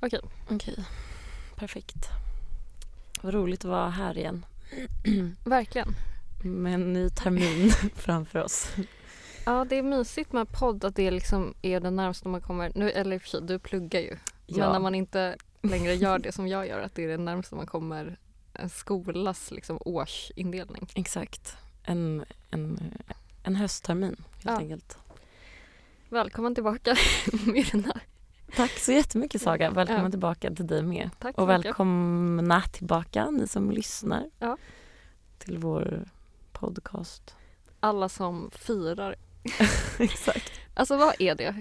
Okej. Okej, perfekt. Vad roligt att vara här igen. Verkligen. Med en ny termin framför oss. Ja, det är mysigt med podd att det liksom är det närmaste man kommer, nu, eller i och för sig, du pluggar ju. Men Ja. när man inte längre gör det som jag gör, att det är det närmaste man kommer en skolas liksom årsindelning. Exakt. En, en, en hösttermin helt Ja. enkelt. Välkommen tillbaka Myrna. Tack så jättemycket Saga. Välkommen Ja. tillbaka till dig med. Tack så Och mycket. välkomna tillbaka ni som lyssnar Ja. till vår podcast. Alla som firar. Exakt. Alltså vad är det?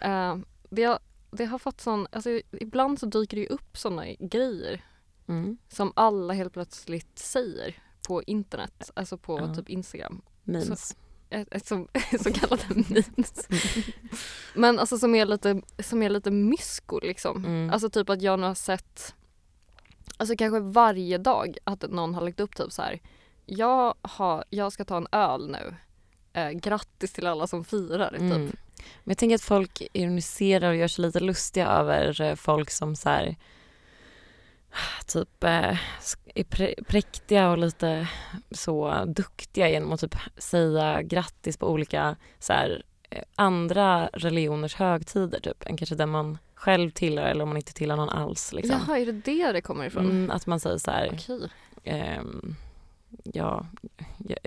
Eh, det, har, det har fått sån, alltså ibland så dyker det upp såna grejer Mm. som alla helt plötsligt säger på internet, alltså på Ja. typ Instagram. Memes. Ett, ett som, så kallade memes. Men alltså som är lite, som är lite mysko liksom. Mm. Alltså typ att jag nu har sett, alltså kanske varje dag att någon har lagt upp typ så här. Jag, har, jag ska ta en öl nu. Eh, grattis till alla som firar. Mm. Typ. Men jag tänker att folk ironiserar och gör sig lite lustiga över eh, folk som så här, typ eh, är prä- präktiga och lite så duktiga genom att typ säga grattis på olika så här, eh, andra religioners högtider typ än kanske den man själv tillhör eller om man inte tillhör någon alls. Liksom. Jaha, är det det det kommer ifrån? Mm, att man säger så här, Okej. ehm, ja,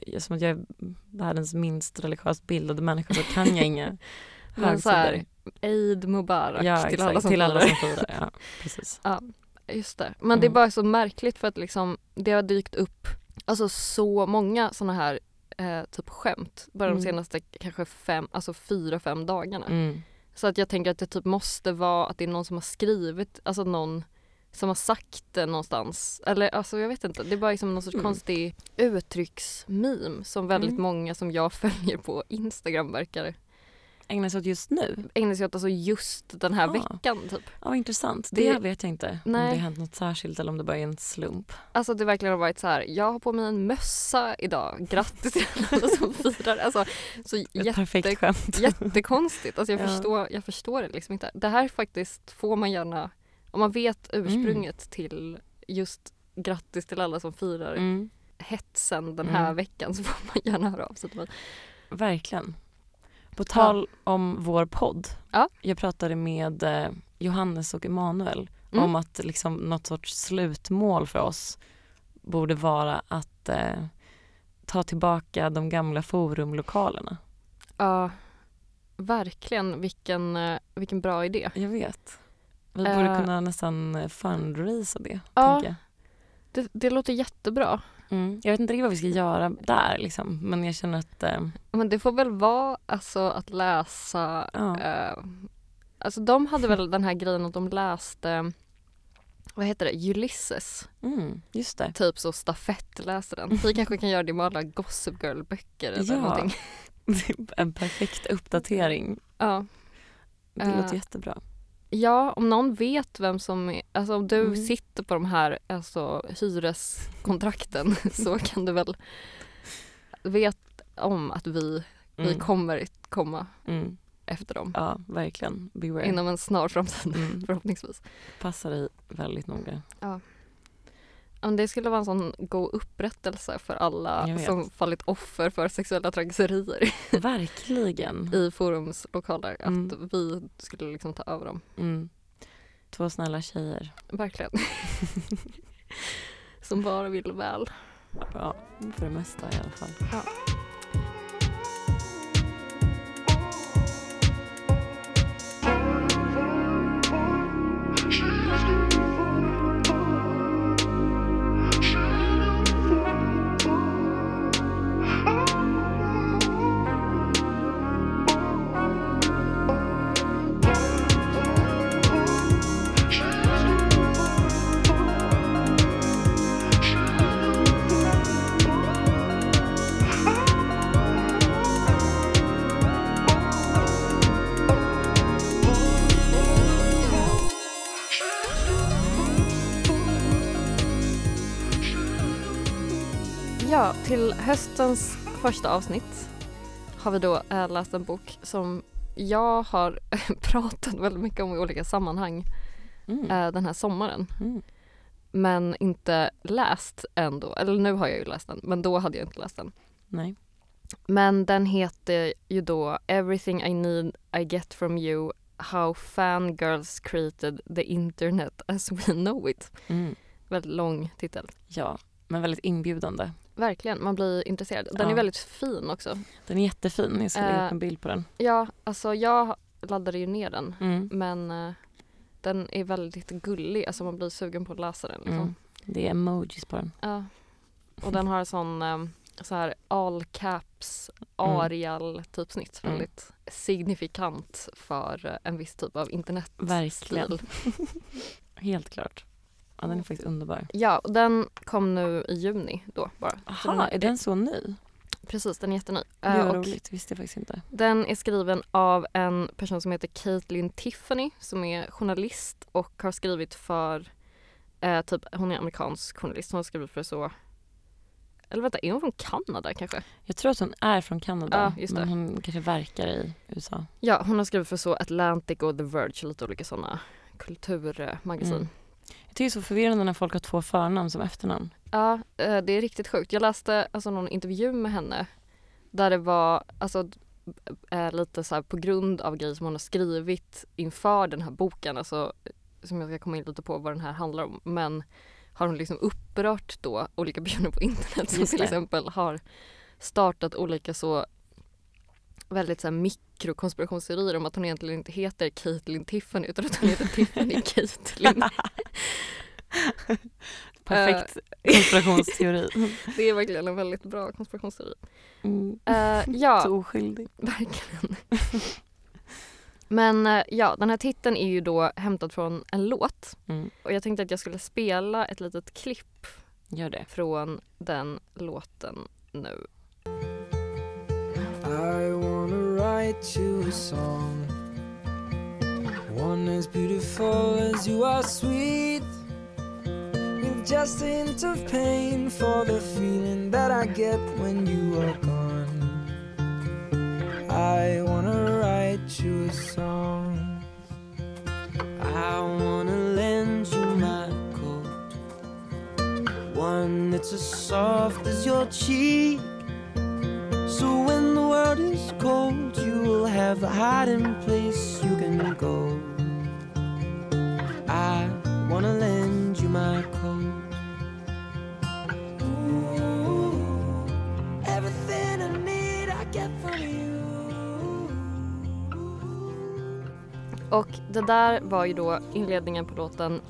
jag, som att jag är världens minst religiöst bildade människa så kan jag inga Men så högtider. här, Eid Mubarak Ja, till exakt. alla till alla som firar. Ja, precis. Ja, just det. Men det är Mm. bara så märkligt för att liksom det har dykt upp alltså så många såna här eh, typ skämt bara de Mm. senaste kanske fem, alltså fyra, fem dagarna. Mm. Så att jag tänker att det typ måste vara att det är någon som har skrivit, alltså någon som har sagt det någonstans. Eller alltså jag vet inte, det är bara liksom någon sorts Mm. konstig uttrycksmeme som väldigt Mm. många som jag följer på Instagram verkar Ägnar sig åt just nu? ägna sig åt alltså just den här Ah. veckan typ. Ja, vad intressant. Det, Det- vet jag inte om Nej. det har hänt något särskilt eller om det bara är en slump. Alltså det verkligen har varit så här, jag har på mig en mössa idag, grattis till alla som firar. Alltså så Ett jätte, perfekt skämt. jättekonstigt, alltså jag, Ja. förstår, jag förstår det liksom inte. Det här faktiskt får man gärna, om man vet ursprunget till just grattis till alla som firar Mm. hetsen den här Mm. veckan så får man gärna höra av sig till mig. Verkligen. På tal om vår podd. Ja. Jag pratade med eh, Johannes och Emanuel Mm. om att liksom något sorts slutmål för oss borde vara att eh, ta tillbaka de gamla forumlokalerna. Ja, verkligen vilken, eh, vilken bra idé. Jag vet. Vi borde kunna nästan fundraisa det. Ja. Det, det låter jättebra. Mm. Jag vet inte riktigt vad vi ska göra där liksom. men jag känner att eh, Men det får väl vara alltså att läsa ja. Eh, alltså de hade väl den här grejen att de läste vad heter det, Ulysses, mm, just det. typ så stafettläste den. Vi kanske kan göra det med alla Gossip Girl-böcker eller Ja. någonting. en perfekt uppdatering. Ja. Det Eh. låter jättebra. Ja, om någon vet vem som är, alltså om du Mm. sitter på de här alltså, hyreskontrakten så kan du väl vet om att vi, vi Mm. kommer komma Mm. efter dem Ja, verkligen. Beware. inom en snar framtid Mm. förhoppningsvis. Passa dig väldigt noga. Ja, men det skulle vara en sån god upprättelse för alla som fallit offer för sexuella trakasserier Verkligen. i forumslokaler. Mm. Att vi skulle liksom ta över dem. Mm. Två snälla tjejer. Verkligen. som bara vill väl. Ja, för det mesta i alla fall. Ja. Till höstens första avsnitt har vi då äh, läst en bok som jag har pratat väldigt mycket om i olika sammanhang. Mm. eh, den här sommaren. Mm. Men inte läst ändå. Eller nu har jag ju läst den, men då hade jag inte läst den. Nej. Men den heter ju då Everything I need I get from you How fangirls created the internet as we know it. Mm. Väldigt lång titel. Ja, men väldigt inbjudande. Verkligen, man blir intresserad. Den Ja. är väldigt fin också. Den är jättefin. Jag ska lägga upp en bild på den. Ja, alltså jag laddade ju ner den Mm. men eh, den är väldigt gullig, alltså man blir sugen på att läsa den. Liksom. Mm. Det är emojis på den. Ja. Och den har sån eh, så här all caps arial typsnitt. Mm. Väldigt signifikant för en viss typ av internet. Verkligen. Helt klart. Ja, den är faktiskt underbar. Ja, och den kom nu i juni då bara. Aha, är den så ny? Precis, den är jätteny. Det Eh, var och roligt, visste jag faktiskt inte. den är skriven av en person som heter Caitlin Tiffany som är journalist och har skrivit för, eh, typ, hon är amerikansk journalist, hon har skrivit för så eller vänta, är hon från Kanada kanske? Jag tror att hon är från Kanada, Ja, just men hon kanske verkar i USA. Ja, hon har skrivit för så Atlantic och The Verge, lite olika sådana kulturmagasin. Mm. Jag tycker det är så förvirrande när folk har två förnamn som efternamn. Ja, eh, det är riktigt sjukt. Jag läste alltså någon intervju med henne där det var alltså, eh, lite så här på grund av grejer som hon har skrivit inför den här boken, alltså som jag ska komma in lite på vad den här handlar om, men har hon liksom upprört då olika personer på internet som till exempel har startat olika så väldigt så här mikrokonspirationsteorier om att hon egentligen inte heter Caitlyn Tiffany utan att hon heter Tiffany Caitlyn. Perfekt konspirationsteori. Det är verkligen en väldigt bra konspirationsteori. Mm. Så ja, oskyldig. verkligen. Men eh, ja, den här titeln är ju då hämtad från en låt. Mm. Och jag tänkte att jag skulle spela ett litet klipp Gör det. från den låten nu. You a song, one as beautiful as you are sweet, with just a hint of pain for the feeling that I get when you are gone. I wanna write you a song. I wanna lend you my coat, one that's as soft as your cheek. So when the world is cold, you will have a hiding place you can go. I wanna lend you my coat. Ooh, everything I need, I get from you. Och det där var ju då inledningen på låten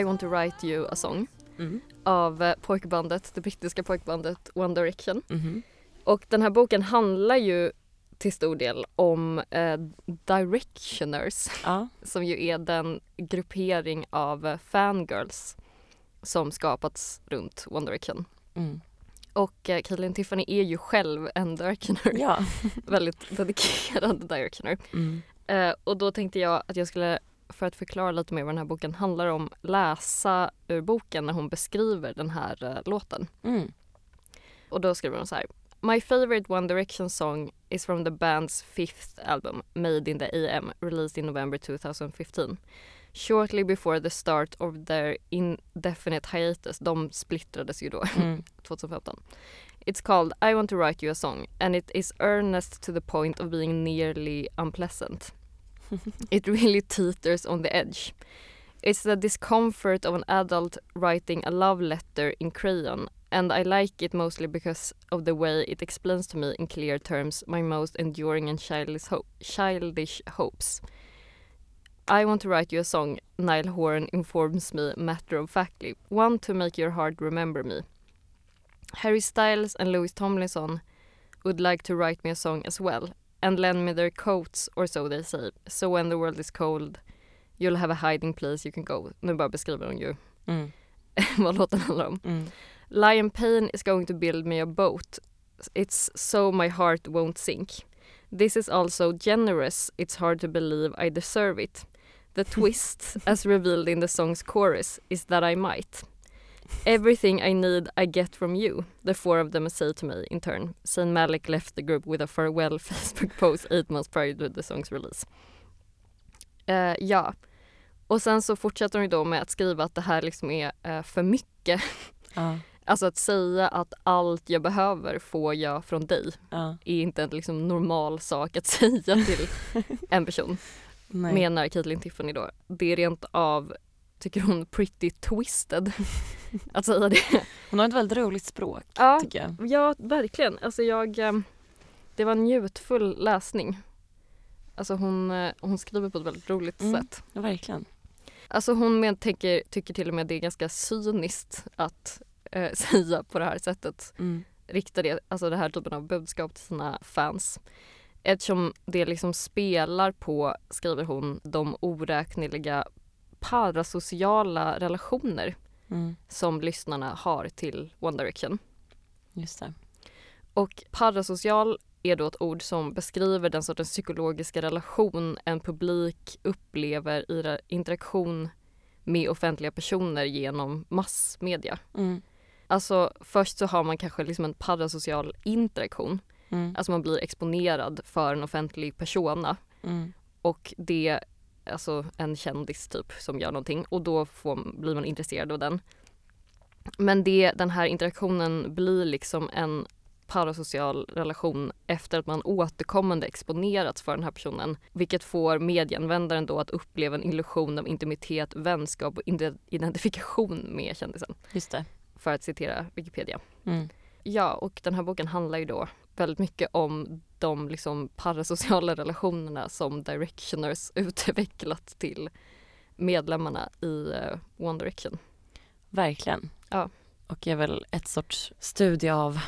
I want to write you a song Mm. av pojkbandet, det brittiska pojkbandet One Direction. Mhm. Och den här boken handlar ju till stor del om eh, Directioners Ja. som ju är den gruppering av fangirls som skapats runt One Direction. Mm. Och eh, Caitlyn Tiffany är ju själv en Directioner, Ja. väldigt dedikerad Directioner. Mm. Eh, och då tänkte jag att jag skulle, för att förklara lite mer vad den här boken handlar om, läsa ur boken när hon beskriver den här eh, låten. Mm. Och då skriver hon så här. My favorite One Direction song is from the band's fifth album, Made in the AM, released in November 2015. Shortly before the start of their indefinite hiatus, de splittrades ju då Mm. 2015. It's called I want to write you a song and it is earnest to the point of being nearly unpleasant. It really teeters on the edge. It's the discomfort of an adult writing a love letter in crayon and I like it mostly because of the way it explains to me in clear terms my most enduring and childish, ho- childish hopes. I want to write you a song, Niall Horan informs me matter of factly. One to make your heart remember me. Harry Styles and Louis Tomlinson would like to write me a song as well and lend me their coats or so they say. So when the world is cold you'll have a hiding place you can go. Nu bara beskriver hon ju Mm. vad låten handlar om. Mm. Lion Payne is going to build me a boat. It's so my heart won't sink. This is also generous. It's hard to believe I deserve it. The twist, as revealed in the song's chorus, is that I might. Everything I need I get from you, the four of them say to me in turn. Zayn Malik left the group with a farewell Facebook post eight months prior to the song's release. Eh, ja, Och sen så fortsätter hon ju då med att skriva att det här liksom är eh, för mycket. Ja, Alltså att säga att allt jag behöver får jag från dig ja. är inte en liksom normal sak att säga till en person. Nej. Menar Caitlyn Tiffany då. Det är rent av, tycker hon, pretty twisted att säga det. Hon har ett väldigt roligt språk Ja, tycker jag. ja verkligen. Alltså jag, eh, det var en njutfull läsning. Alltså hon, eh, hon skriver på ett väldigt roligt Mm. sätt. Verkligen. Alltså hon med, tänker, tycker till och med det är ganska cyniskt att eh, säga på det här sättet. Mm. Rikta det, alltså det här typen av budskap till sina fans. Eftersom det liksom spelar på, skriver hon, de oräkneliga parasociala relationer Mm. som lyssnarna har till One Direction. Just det. Och parasocial är då ett ord som beskriver den sortens psykologiska relation en publik upplever i interaktion med offentliga personer genom massmedia. Mm. Alltså först så har man kanske liksom en parasocial interaktion. Mm. Alltså man blir exponerad för en offentlig persona Mm. och det är alltså en kändis typ som gör någonting och då får, blir man intresserad av den. Men det, den här interaktionen blir liksom en parasocial relation efter att man återkommande exponerats för den här personen. Vilket får medieanvändaren då att uppleva en illusion av intimitet, vänskap och ide- identifikation med kändisen. Just det. För att citera Wikipedia. Mm. Ja, och den här boken handlar ju då väldigt mycket om de liksom parasociala relationerna som Directioners utvecklat till medlemmarna i eh, One Direction. Verkligen. Ja. Och är väl ett sorts studie av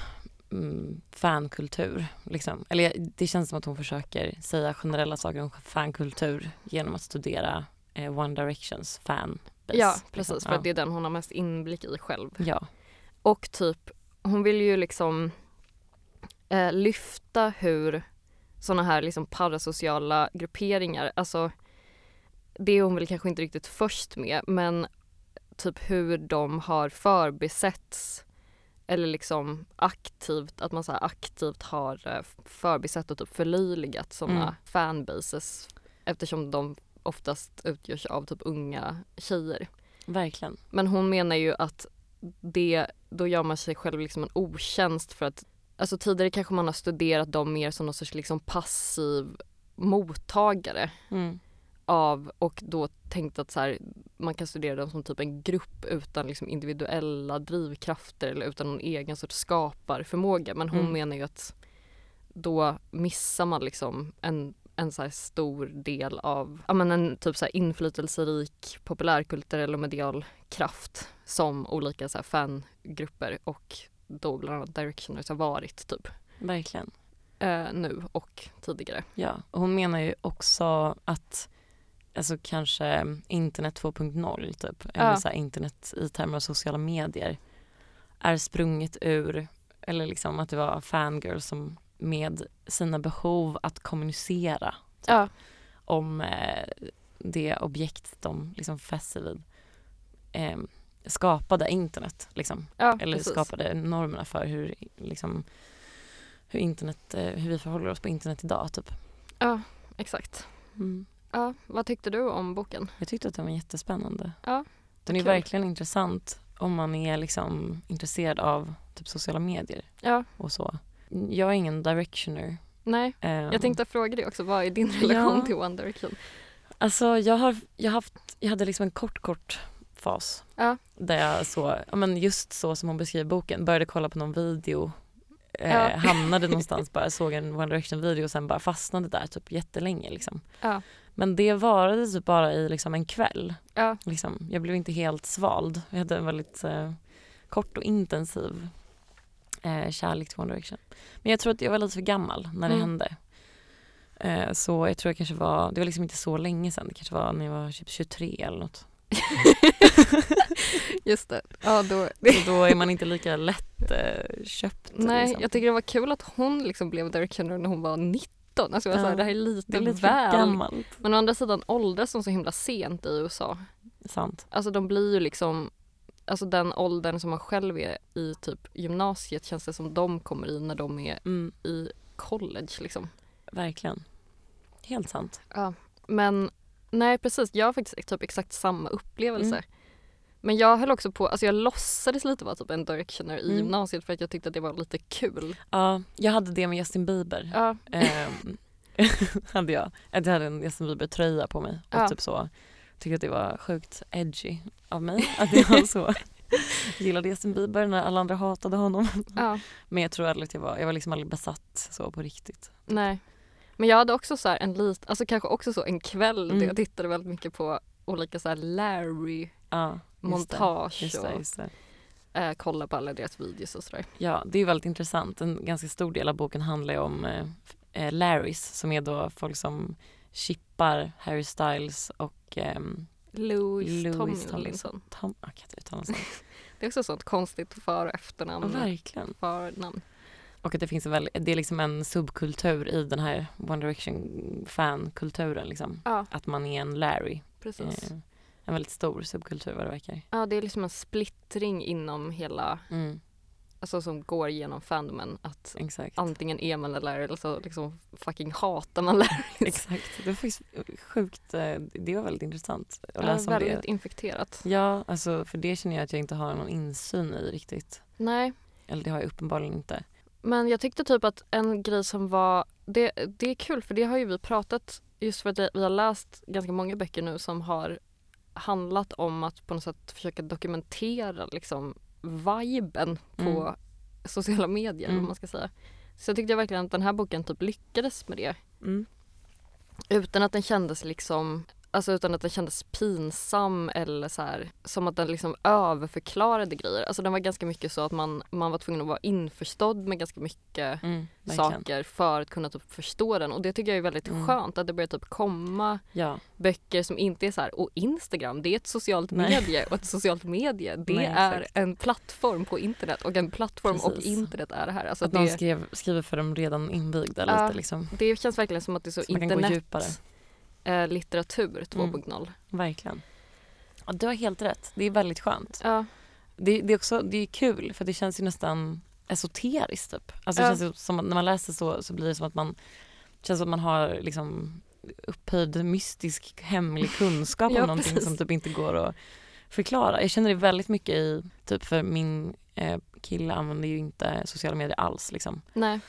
mm, fankultur. Liksom. Eller det känns som att hon försöker säga generella saker om fankultur genom att studera eh, One Directions fanbase. ja, liksom. precis. För ja. det är den hon har mest inblick i själv. Ja. Och typ, hon vill ju liksom eh, lyfta hur såna här liksom parasociala grupperingar, alltså det är hon väl kanske inte riktigt först med, men typ hur de har förbisetts eller liksom aktivt, att man så aktivt har eh, förbisett och typ förlöjligat såna Mm. fanbases eftersom de oftast utgörs av typ unga tjejer. Verkligen. Men hon menar ju att det, då gör man sig själv liksom en otjänst för att Alltså tidigare kanske man har studerat dem mer som någon sorts liksom passiv mottagare Mm. av och då tänkt att så här, man kan studera dem som typ en grupp utan liksom individuella drivkrafter eller utan någon egen sorts skaparförmåga. Men hon Mm. menar ju att då missar man liksom en, en så stor del av ja, men en typ så här inflytelserik populärkulturell och medial kraft som olika så fangrupper och då bland annat Directioners har varit typ Verkligen. eh, nu och tidigare. Ja, och hon menar ju också att alltså kanske internet 2.0 typ, eller Ja. så internet i termer av sociala medier är sprunget ur, eller liksom att det var fangirls som med sina behov att kommunicera Ja, om eh, det objekt de liksom fäster vid eh, skapade internet liksom. ja Eller precis. skapade normerna för hur, liksom, hur, internet, eh, hur vi förhåller oss på internet idag typ. Ja, exakt. Mm. Ja, vad tyckte du om boken? Jag tyckte att den var jättespännande. Ja, Den är kul. verkligen intressant om man är liksom intresserad av typ sociala medier Ja, och så. Jag är ingen directioner. nej. Ehm, Jag tänkte fråga dig också, vad är din relation Ja. till One Direction? Alltså jag har, jag haft, jag hade liksom en kort kort fas Ja. där jag så, ja men just så som hon beskriver boken, började kolla på någon video eh, Ja. hamnade någonstans bara, såg en One Direction video och sen bara fastnade där typ jättelänge liksom. Ja. Men det varade typ bara i liksom en kväll. Ja, Liksom. Jag blev inte helt svald. Jag hade en väldigt eh, kort och intensiv eh, kärlek till One Direction. Men jag tror att jag var lite för gammal när det Mm. hände. Eh, så jag tror jag kanske var, det var liksom inte så länge sedan, det kanske var när jag var typ 23 eller något. just det. Ja, då, då är man inte lika lätt eh, köpt. nej, liksom. jag tycker det var kul att hon liksom blev Directioner när hon var 19. Alltså var så här, Ja. det här är lite, det är lite väl. gammalt. Men å andra sidan åldras de så himla sent i USA. Sant. Alltså de blir ju liksom Alltså den åldern som man själv är i typ gymnasiet känns det som de kommer i när de är Mm, i college liksom. verkligen. Helt sant. Ja, men Nej precis, jag har faktiskt typ exakt samma upplevelser. Mm. Men jag höll också på, alltså jag låtsades lite vara typ en directioner i Mm. gymnasiet för att jag tyckte att det var lite kul. Ja, jag hade det med Justin Bieber. Ja, Ehm, hade jag. Jag hade en Justin Bieber-tröja på mig och Ja. typ så tyckte att det var sjukt edgy av mig att jag var så gillade Justin Bieber när alla andra hatade honom. ja, Men jag tror aldrig att jag var, jag var liksom aldrig besatt så på riktigt. nej. Men jag hade också så här en lit, alltså kanske också så en kväll där Mm. jag tittade väldigt mycket på olika så Larry Ja, just det. montage Just det, och just det. eh, kolla på alla deras videos och sådär. Ja, det är väldigt intressant. En ganska stor del av boken handlar ju om eh, Larrys som är då folk som chippar Harry Styles och ehm, Louis, Louis Tomlinson. Tom, jag kan inte uttala. Det är också sånt konstigt för och Ja, efternamn. verkligen. Förnamn. Och att det finns väl, det är liksom en subkultur i den här One Direction fankulturen liksom. Ja, Att man är en Larry. precis. Eh, en väldigt stor subkultur vad det verkar. Ja, det är liksom en splittring inom hela, Mm, alltså som går genom fandomen. Att exakt. antingen är man en Larry eller så liksom fucking hatar man Larry. Exakt. Det var faktiskt sjukt, eh, det var väldigt intressant att Ja, läsa om det. väldigt infekterat. Ja, alltså för det känner jag att jag inte har någon insyn i riktigt. Nej, Eller det har jag uppenbarligen inte. men jag tyckte typ att en grej som var, det, det är kul för det har ju vi pratat, just för att vi har läst ganska många böcker nu som har handlat om att på något sätt försöka dokumentera liksom viben på Mm. sociala medier, Mm. vad man ska säga. Så jag tyckte verkligen att den här boken typ lyckades med det. Mm. Utan att den kändes liksom Alltså utan att den kändes pinsam eller så här, som att den liksom överförklarade grejer. Alltså den var ganska mycket så att man, man var tvungen att vara införstådd med ganska mycket Mm, saker för att kunna typ förstå den. Och det tycker jag är väldigt Mm. skönt att det börjar typ komma Ja, böcker som inte är så här, och Instagram det är ett socialt Nej. medie och ett socialt medie det Nej, är en plattform på internet och en plattform och Precis. internet är det här. Alltså att det, skrev, skriver för de redan invigda Ja. lite liksom. det känns verkligen som att det är så, Så man kan gå internet djupare. Eh, litteratur Mm. 2.0. Verkligen. Ja, du har helt rätt. Det är väldigt skönt. Ja. Det, det är också det är kul för det känns ju nästan esoteriskt typ. Alltså Ja. känns som när man läser så, så blir det som att man känns som att man har liksom upphöjd mystisk hemlig kunskap Ja, om någonting precis. som typ inte går att förklara. Jag känner det väldigt mycket i, typ för min eh, kille använder ju inte sociala medier alls liksom. Nej.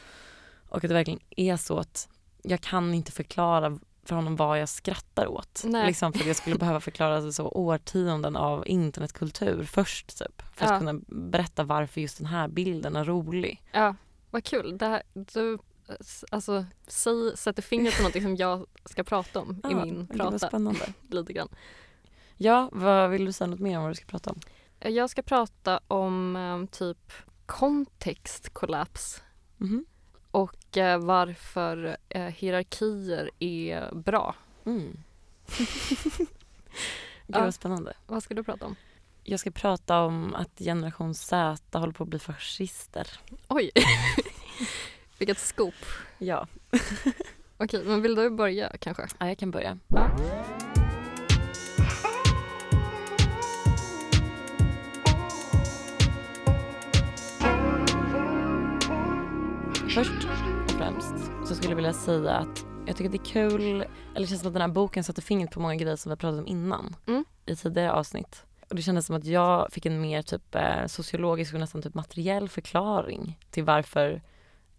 Och att det verkligen är så att jag kan inte förklara för honom vad jag skrattar åt. Nej. Liksom för att jag skulle behöva förklara så årtionden av internetkultur först typ. För att Ja. kunna berätta varför just den här bilden är rolig. Ja, vad kul. Det här, du alltså, säg, sätter fingret på någonting som jag ska prata om i Ja, min det var prata. spännande. Lite grann. Ja, vad vill du säga något mer om vad du ska prata om? Jag ska prata om eh, typ kontextkollaps Mhm. Och eh, varför eh, hierarkier är bra. Mm. Gud vad spännande. Vad ska du prata om? Jag ska prata om att generation Z håller på att bli fascister. Oj! Vilket scoop. Ja. Okej, men vill du börja kanske? ja, jag kan börja. Ja. Först och främst så skulle jag vilja säga att jag tycker att det är kul, eller det känns som att den här boken sätter fingret på många grejer som vi har pratat om innan Mm. i tidigare avsnitt. Och det kändes som att jag fick en mer typ eh, sociologisk och nästan typ materiell förklaring till varför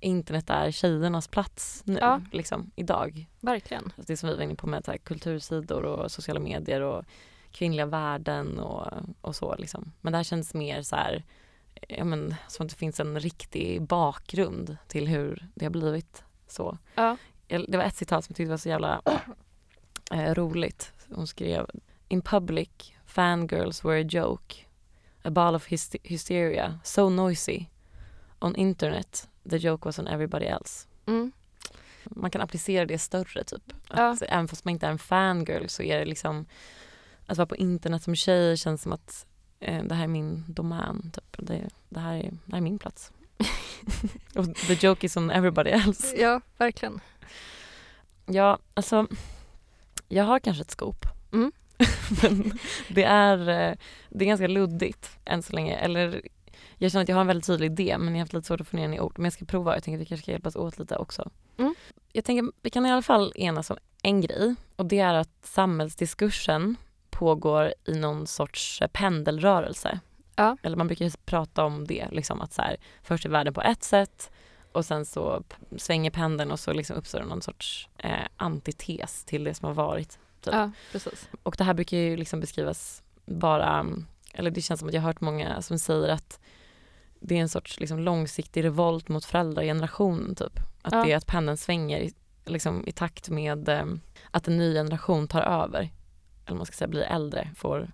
internet är tjejernas plats nu, Ja. liksom idag. Verkligen. Alltså det som vi var inne på med här, kultursidor och sociala medier och kvinnliga värden och, och så liksom. Men det här känns mer så här, ja men som att det finns en riktig bakgrund till hur det har blivit så. Ja. Det var ett citat som jag tyckte var så jävla eh, roligt. Hon skrev In public, fangirls were a joke. A ball of hyst- hysteria, so noisy. On internet, the joke was on everybody else. Mm. Man kan applicera det större typ. Ja. Att Även fast man inte är en fangirl så är det liksom Att vara på internet som tjej känns som att det här är min domän. Typ. Det, det, här är, det här är min plats. Och the joke is on everybody else. Ja, verkligen. Ja, alltså jag har kanske ett scoop. Mm. Men det är, eh, det är ganska luddigt än så länge. Eller jag känner att jag har en väldigt tydlig idé men jag har haft lite svårt att få ner den i ord. Men jag ska prova. Jag tänker att vi kanske ska hjälpas åt lite också. Mm. Jag tänker vi kan i alla fall enas om en grej och det är att samhällsdiskursen pågår i någon sorts eh, pendelrörelse. Ja. Eller man brukar ju prata om det, liksom att så här, först är världen på ett sätt och sen så svänger pendeln och så liksom uppstår någon sorts eh, antites till det som har varit. Typ. Ja, precis. Och det här brukar ju liksom beskrivas bara, eller det känns som att jag har hört många som säger att det är en sorts liksom långsiktig revolt mot föräldragenerationen typ. Att Ja. det är att pendeln svänger i, liksom, i takt med eh, att en ny generation tar över. Eller man ska säga blir äldre, får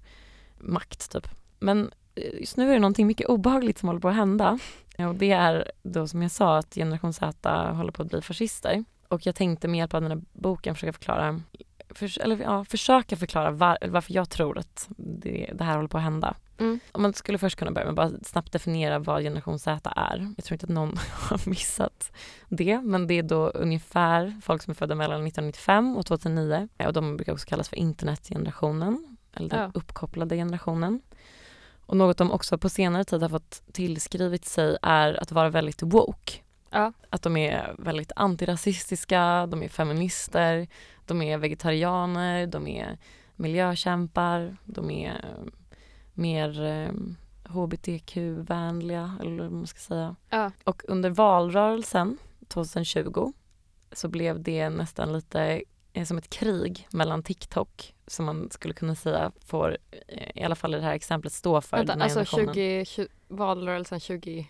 makt typ. Men eh, just nu är det någonting mycket obehagligt som håller på att hända. Och det är då som jag sa att generation Z håller på att bli fascister. Och jag tänkte med hjälp av den här boken försöka förklara för, eller, ja, försöka förklara var, varför jag tror att det, det här håller på att hända. Mm. Om man skulle först kunna börja med bara snabbt definiera vad generation Z är. Jag tror inte att någon har missat det, men det är då ungefär folk som är födda mellan 1995 och 2009 och de brukar också kallas för internetgenerationen eller den Ja. uppkopplade generationen. Och något de också på senare tid har fått tillskrivit sig är att vara väldigt woke. Ja. Att de är väldigt antirasistiska, de är feminister, de är vegetarianer, de är miljökämpar, de är eh, mer eh, hbtq-vänliga eller vad man ska säga. Ja. Och under valrörelsen 2020 så blev det nästan lite eh, som ett krig mellan TikTok som man skulle kunna säga får, eh, i alla fall i det här exemplet, stå för Vänta, den här alltså generationen. 20, 20, valrörelsen 20,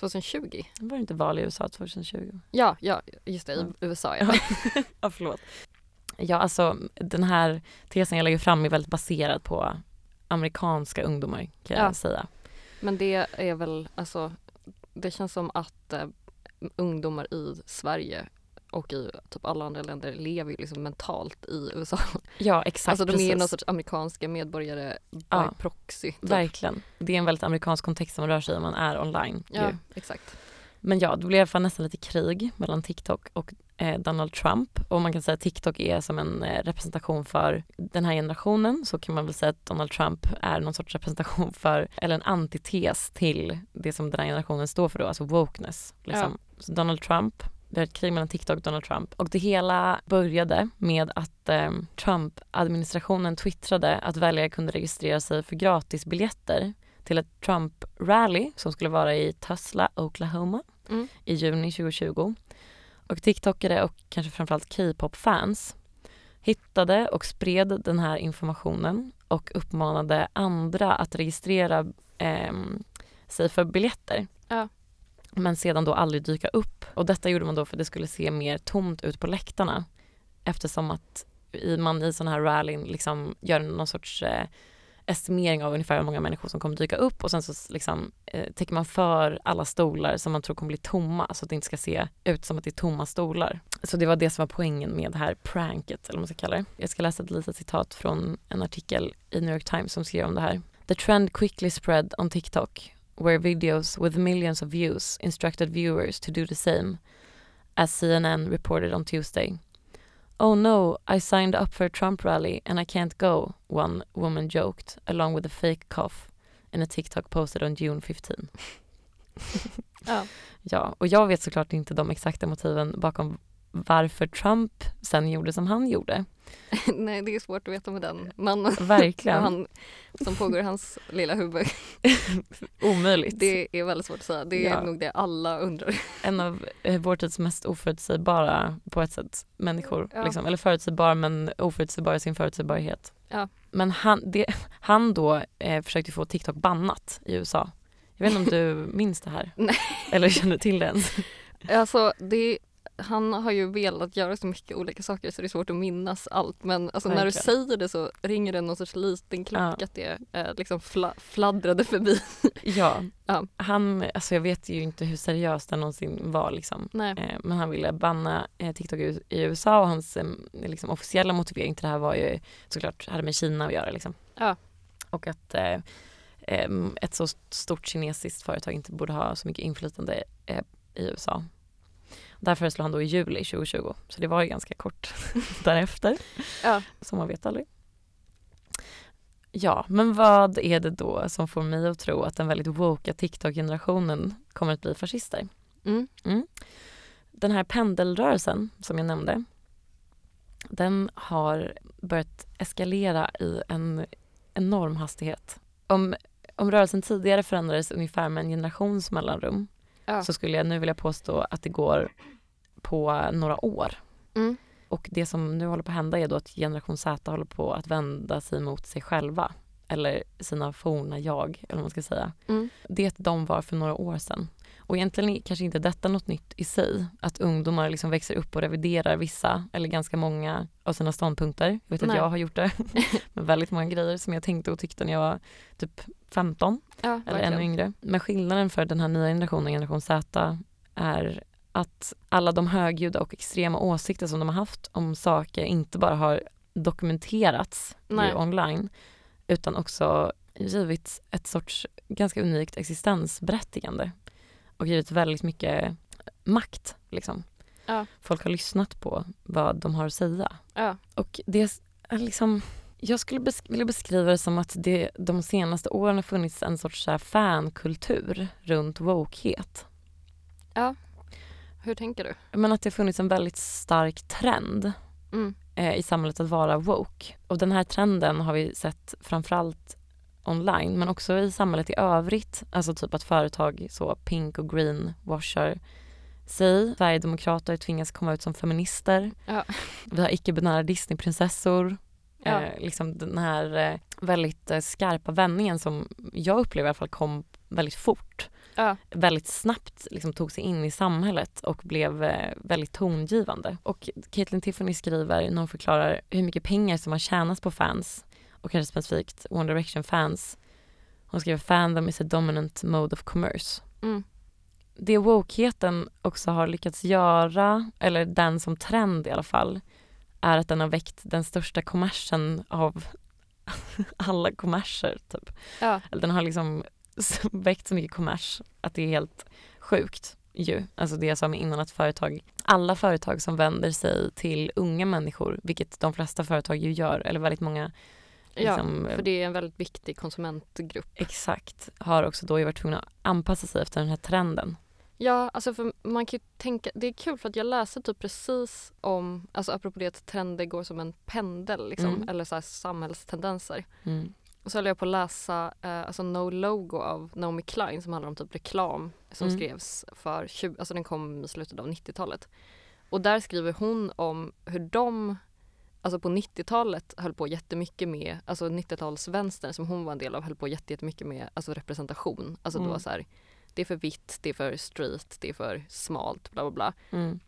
2020? Var det inte val i USA 2020? Ja, ja, just det, i USA ja. Ja, förlåt. Ja, alltså den här tesen jag lägger fram är väldigt baserad på amerikanska ungdomar kan jag Ja. säga. Men det är väl, alltså, det känns som att eh, ungdomar i Sverige och i typ alla andra länder lever ju liksom mentalt i USA. Ja, exakt. alltså de är precis. någon sorts amerikanska medborgare by Ja. proxy. Typ. Verkligen. Det är en väldigt amerikansk kontext som man rör sig i om man är online. Ja, ju. exakt. Men ja, det blev i alla fall nästan lite krig mellan TikTok och eh, Donald Trump. Och man kan säga att TikTok är som en eh, representation för den här generationen. Så kan man väl säga att Donald Trump är någon sorts representation för, eller en antites till det som den här generationen står för då, alltså wokeness. Liksom. Så Donald Trump, vi har ett krig mellan TikTok och Donald Trump. Och det hela började med att eh, Trump-administrationen twittrade att väljare kunde registrera sig för gratisbiljetter till ett Trump-rally som skulle vara i Tulsa, Oklahoma Mm. i juni 2020. Och TikTokare och kanske framförallt K-pop-fans hittade och spred den här informationen och uppmanade andra att registrera ehm, sig för biljetter. Ja. Men sedan då aldrig dyka upp. Och detta gjorde man då för att det skulle se mer tomt ut på läktarna. Eftersom att man i sådana här rallyn liksom gör någon sorts eh, estimering av ungefär hur många människor som kommer dyka upp och sen så liksom, eh, täcker man för alla stolar som man tror kommer bli tomma så att det inte ska se ut som att det är tomma stolar. Så det var det som var poängen med det här pranket eller vad man ska kalla det. Jag ska läsa ett litet citat från en artikel i New York Times som skrev om det här. The trend quickly spread on TikTok where videos with millions of views instructed viewers to do the same as CNN reported on Tuesday. Oh no, I signed up for a Trump rally and I can't go, one woman joked, along with a fake cough in a TikTok posted on June 15. Ja. Ja, och jag vet såklart inte de exakta motiven bakom varför Trump sen gjorde som han gjorde. Nej, det är svårt att veta med den mannen. Verkligen. Han, som pågår i hans lilla huvud. Omöjligt. Det är väldigt svårt att säga. Det är Ja. nog det alla undrar. En av eh, vår tids mest oförutsägbara, på ett sätt, människor. Ja. Liksom. Eller förutsägbar men oförutsägbar i sin förutsägbarhet. Ja. Men han, det, han då eh, försökte få TikTok bannat i USA. Jag vet inte om du minns det här? Nej. Eller känner till det ens? Alltså, det, han har ju velat göra så mycket olika saker så det är svårt att minnas allt. Men alltså, när du säger det så ringer det någon sorts liten klocka Ja. att det eh, liksom fla, fladdrade förbi. Ja. Ja. Han, alltså jag vet ju inte hur seriöst den någonsin var liksom. Eh, Men han ville banna eh, TikTok i i USA och hans eh, liksom, officiella motivering till det här var ju såklart hade med Kina att göra. Liksom. Ja. Och att eh, em, ett så stort kinesiskt företag inte borde ha så mycket inflytande eh, i USA. Där föreslog han då i juli 2020, så det var ju ganska kort därefter. Ja. Som man vet aldrig. Ja, men vad är det då som får mig att tro att den väldigt woke TikTok-generationen kommer att bli fascister? Mm. Den här pendelrörelsen som jag nämnde den har börjat eskalera i en enorm hastighet. Om, om rörelsen tidigare förändrades ungefär med en generations mellanrum Ja. så skulle jag nu vilja påstå att det går på några år. Mm. Och det som nu håller på att hända är då att generation Z håller på att vända sig mot sig själva. Eller sina forna jag, eller vad man ska säga. Mm. Det de var för några år sedan. Och egentligen är kanske inte detta något nytt i sig. Att ungdomar liksom växer upp och reviderar vissa, eller ganska många av sina ståndpunkter. Jag vet att Nej. jag har gjort det med väldigt många grejer som jag tänkte och tyckte när jag var typ 15 Ja, eller verkligen. ännu yngre. Men skillnaden för den här nya generationen, generation Z, är att alla de högljudda och extrema åsikter som de har haft om saker inte bara har dokumenterats online utan också givits ett sorts ganska unikt existensberättigande och givit väldigt mycket makt. Liksom. Ja. Folk har lyssnat på vad de har att säga. Ja. Och det är liksom, jag skulle besk- vilja beskriva det som att det de senaste åren har funnits en sorts så fankultur runt wokehet. Hur tänker du? Men att det har funnits en väldigt stark trend Mm. eh, i samhället att vara woke. Och den här trenden har vi sett framförallt online men också i samhället i övrigt. Alltså typ att företag så pink och green washar sig. Sverigedemokrater tvingas komma ut som feminister. Ja. Vi har icke-binära Disneyprinsessor. Ja. Eh, liksom den här eh, väldigt eh, skarpa vändningen som jag upplever i alla fall kom väldigt fort. Ja. Väldigt snabbt liksom, tog sig in i samhället och blev eh, väldigt tongivande. Och Caitlin Tiffany skriver när hon förklarar hur mycket pengar som har tjänats på fans och kanske specifikt One Direction fans. Hon skriver fandom is a dominant mode of commerce. Mm. Det wokeheten också har lyckats göra, eller den som trend i alla fall, är att den har väckt den största kommersen av alla kommerser. Typ. Ja. Den har liksom väckt så mycket kommers att det är helt sjukt ju. Alltså det jag sa innan att företag, alla företag som vänder sig till unga människor, vilket de flesta företag ju gör, eller väldigt många liksom, ja, för det är en väldigt viktig konsumentgrupp. exakt, har också då varit tvungna att anpassa sig efter den här trenden. Ja, alltså för man kan ju tänka, det är kul för att jag läste typ precis om, alltså apropå det att trender går som en pendel liksom, Mm. eller så här samhällstendenser. Mm. Och så höll jag på att läsa eh, alltså No Logo av Naomi Klein som handlar om typ reklam som Mm. skrevs för 20, alltså den kom i slutet av 90-talet. Och där skriver hon om hur de, alltså på 90-talet höll på jättemycket med, alltså 90-talsvänstern som hon var en del av höll på jätte- jättemycket med alltså representation. Alltså det Mm. var så här, det är för vitt, det är för street, det är för smalt, bla bla bla. Mm.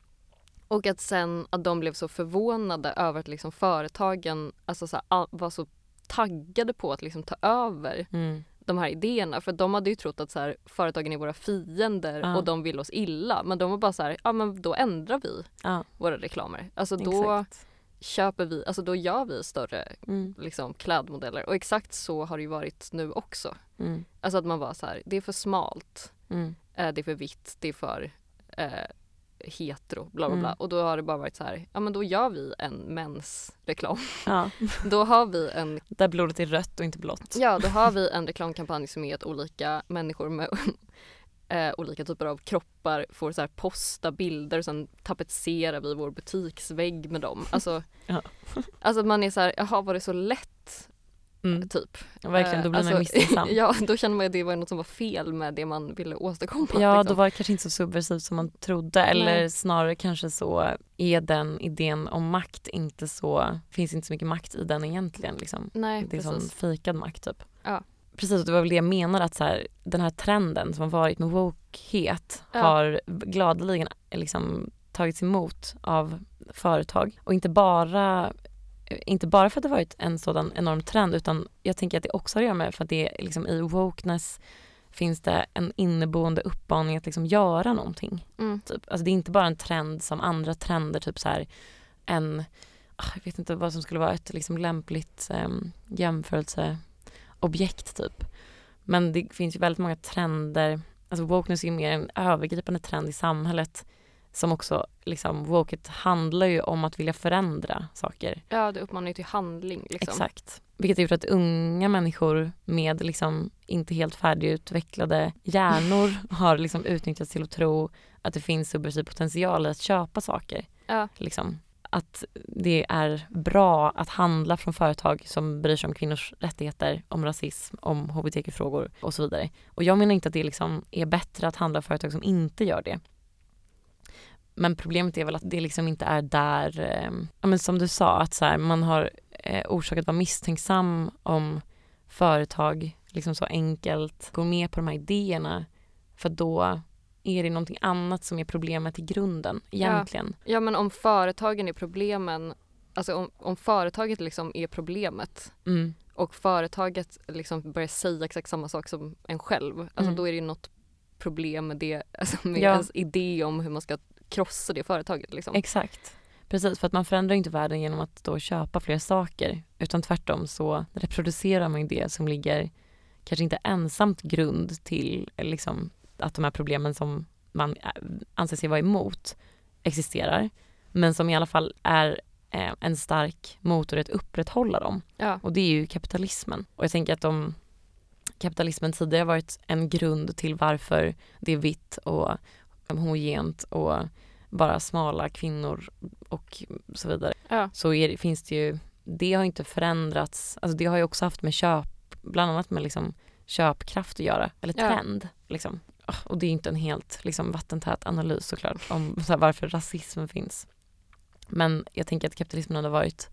Och att sen att de blev så förvånade över att liksom företagen alltså så här, var så taggade på att liksom ta över Mm. de här idéerna. För de hade ju trott att så här, företagen är våra fiender Ja. och de vill oss illa. Men de var bara så här, ja men då ändrar vi Ja, våra reklamer. Alltså då exakt. Köper vi, alltså då gör vi större Mm. liksom, klädmodeller. Och exakt så har det ju varit nu också. Mm. Alltså att man var så här, det är för smalt, Mm. eh, det är för vitt, det är för eh, hetero, bla bla bla. Mm. Och då har det bara varit så här, ja men då gör vi en mensreklam. Ja. Då har vi en, Där blodet är rött och inte blått. ja då har vi en reklamkampanj som är att olika människor med eh, olika typer av kroppar får så här posta bilder och sen tapetserar vi vår butiksvägg med dem. Alltså, Ja. alltså att man är så här, jaha var det så lätt Mm. typ? Ja, Verkligen, då blir Eh, man misstänksam. ja, då känner man att det var något som var fel med det man ville åstadkomma. Ja, liksom. då var det kanske inte så subversivt som man trodde eller Nej. snarare kanske så är den idén om makt inte så, finns inte så mycket makt i den egentligen liksom. Nej, Det är sån precis. fejkad makt typ. Ja. Precis, det var väl det jag menar att så här, den här trenden som har varit med wokehet Ja. har gladeligen liksom tagits emot av företag och inte bara inte bara för att det varit en sådan enorm trend utan jag tänker att det också har att göra med för att det liksom i wokeness finns det en inneboende uppmaning att liksom göra någonting. Mm. Typ. Alltså det är inte bara en trend som andra trender, typ så här en, ah, jag vet inte vad som skulle vara ett liksom lämpligt um, jämförelseobjekt typ. Men det finns ju väldigt många trender, alltså wokeness är ju mer en övergripande trend i samhället som också, liksom, woket handlar ju om att vilja förändra saker. Ja, det uppmanar ju till handling. Liksom. Exakt. Vilket har gjort att unga människor med liksom inte helt färdigutvecklade hjärnor har liksom utnyttjats till att tro att det finns subversiv potential i att köpa saker. Ja. Liksom att det är bra att handla från företag som bryr sig om kvinnors rättigheter, om rasism, om hbtq-frågor och så vidare. Och jag menar inte att det liksom är bättre att handla företag som inte gör det. Men problemet är väl att det liksom inte är där, eh, ja men som du sa, att så här, man har eh, orsak att vara misstänksam om företag liksom så enkelt går med på de här idéerna för då är det någonting annat som är problemet i grunden egentligen. Ja, men om företagen är problemen, alltså om, om företaget liksom är problemet Mm. och företaget liksom börjar säga exakt samma sak som en själv, alltså Mm. då är det ju något problem med det, alltså med Ja. ens idé om hur man ska krossa det företaget liksom. Exakt. Precis, för att man förändrar inte världen genom att då köpa fler saker utan tvärtom så reproducerar man det som ligger kanske inte ensamt grund till liksom, att de här problemen som man eh, anser sig vara emot existerar men som i alla fall är eh, en stark motor att upprätthålla dem. Ja. Och det är ju kapitalismen. Och jag tänker att om kapitalismen tidigare varit en grund till varför det är vitt och homogent och bara smala kvinnor och så vidare. Ja. Så är finns det ju, det har inte förändrats, alltså det har ju också haft med köp, bland annat med liksom köpkraft att göra, eller Ja. trend. Liksom. Ah, Och det är inte en helt liksom, vattentät analys såklart om så här, varför rasismen finns. Men jag tänker att kapitalismen har varit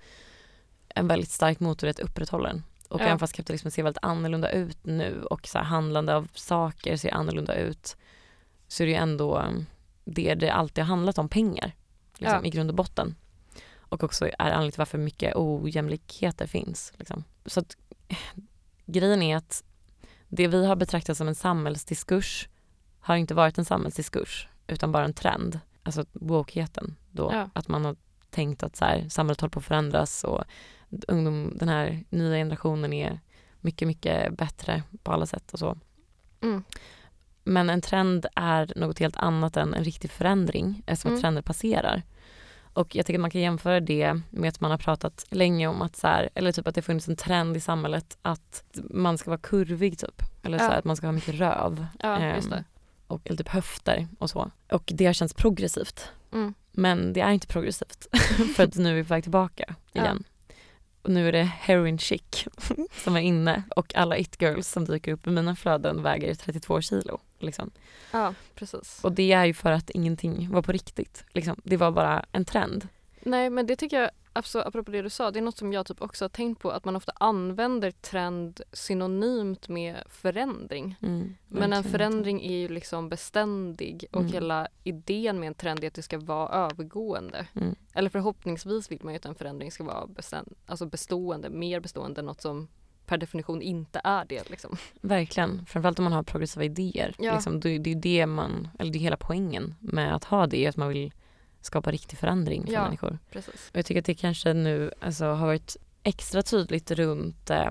en väldigt stark motor i att upprätthålla den. Och Ja. även fast kapitalismen ser väldigt annorlunda ut nu och så här, handlande av saker ser annorlunda ut så är det ju ändå um, det det alltid har handlat om, pengar. Liksom, Ja. I grund och botten. Och också är anledningen till varför mycket ojämlikheter finns. Liksom. Så att eh, grejen är att det vi har betraktat som en samhällsdiskurs har inte varit en samhällsdiskurs utan bara en trend. Alltså wokheten då. Ja. Att man har tänkt att så här, samhället håller på att förändras och ungdom, den här nya generationen är mycket, mycket bättre på alla sätt och så. Mm. Men en trend är något helt annat än en riktig förändring eftersom Mm. trender passerar. Och jag tycker att man kan jämföra det med att man har pratat länge om att så här, eller typ att det funnits en trend i samhället att man ska vara kurvig typ. Eller så Ja. här, att man ska ha mycket röv. Ja, det. Och eller typ höfter och så. Och det har känts progressivt. Mm. Men det är inte progressivt för att nu är vi på väg tillbaka Ja. igen. Och nu är det heroin chic som är inne och alla it-girls som dyker upp i mina flöden väger 32 kilo. Liksom. Ja, precis. Och det är ju för att ingenting var på riktigt. Liksom. Det var bara en trend. Nej men det tycker jag, alltså, apropå det du sa, det är något som jag typ också har tänkt på att man ofta använder trend synonymt med förändring. Mm, Men en förändring är ju liksom beständig och Mm. hela idén med en trend är att det ska vara övergående. Mm. Eller förhoppningsvis vill man ju att en förändring ska vara beständ, alltså bestående, mer bestående än något som per definition inte är det. Liksom. Verkligen. Framförallt om man har progressiva idéer. Ja. Liksom, det, det är det man, eller det är hela poängen med att ha det, att man vill skapa riktig förändring för Ja. människor. Precis. Och jag tycker att det kanske nu alltså, har varit extra tydligt runt eh,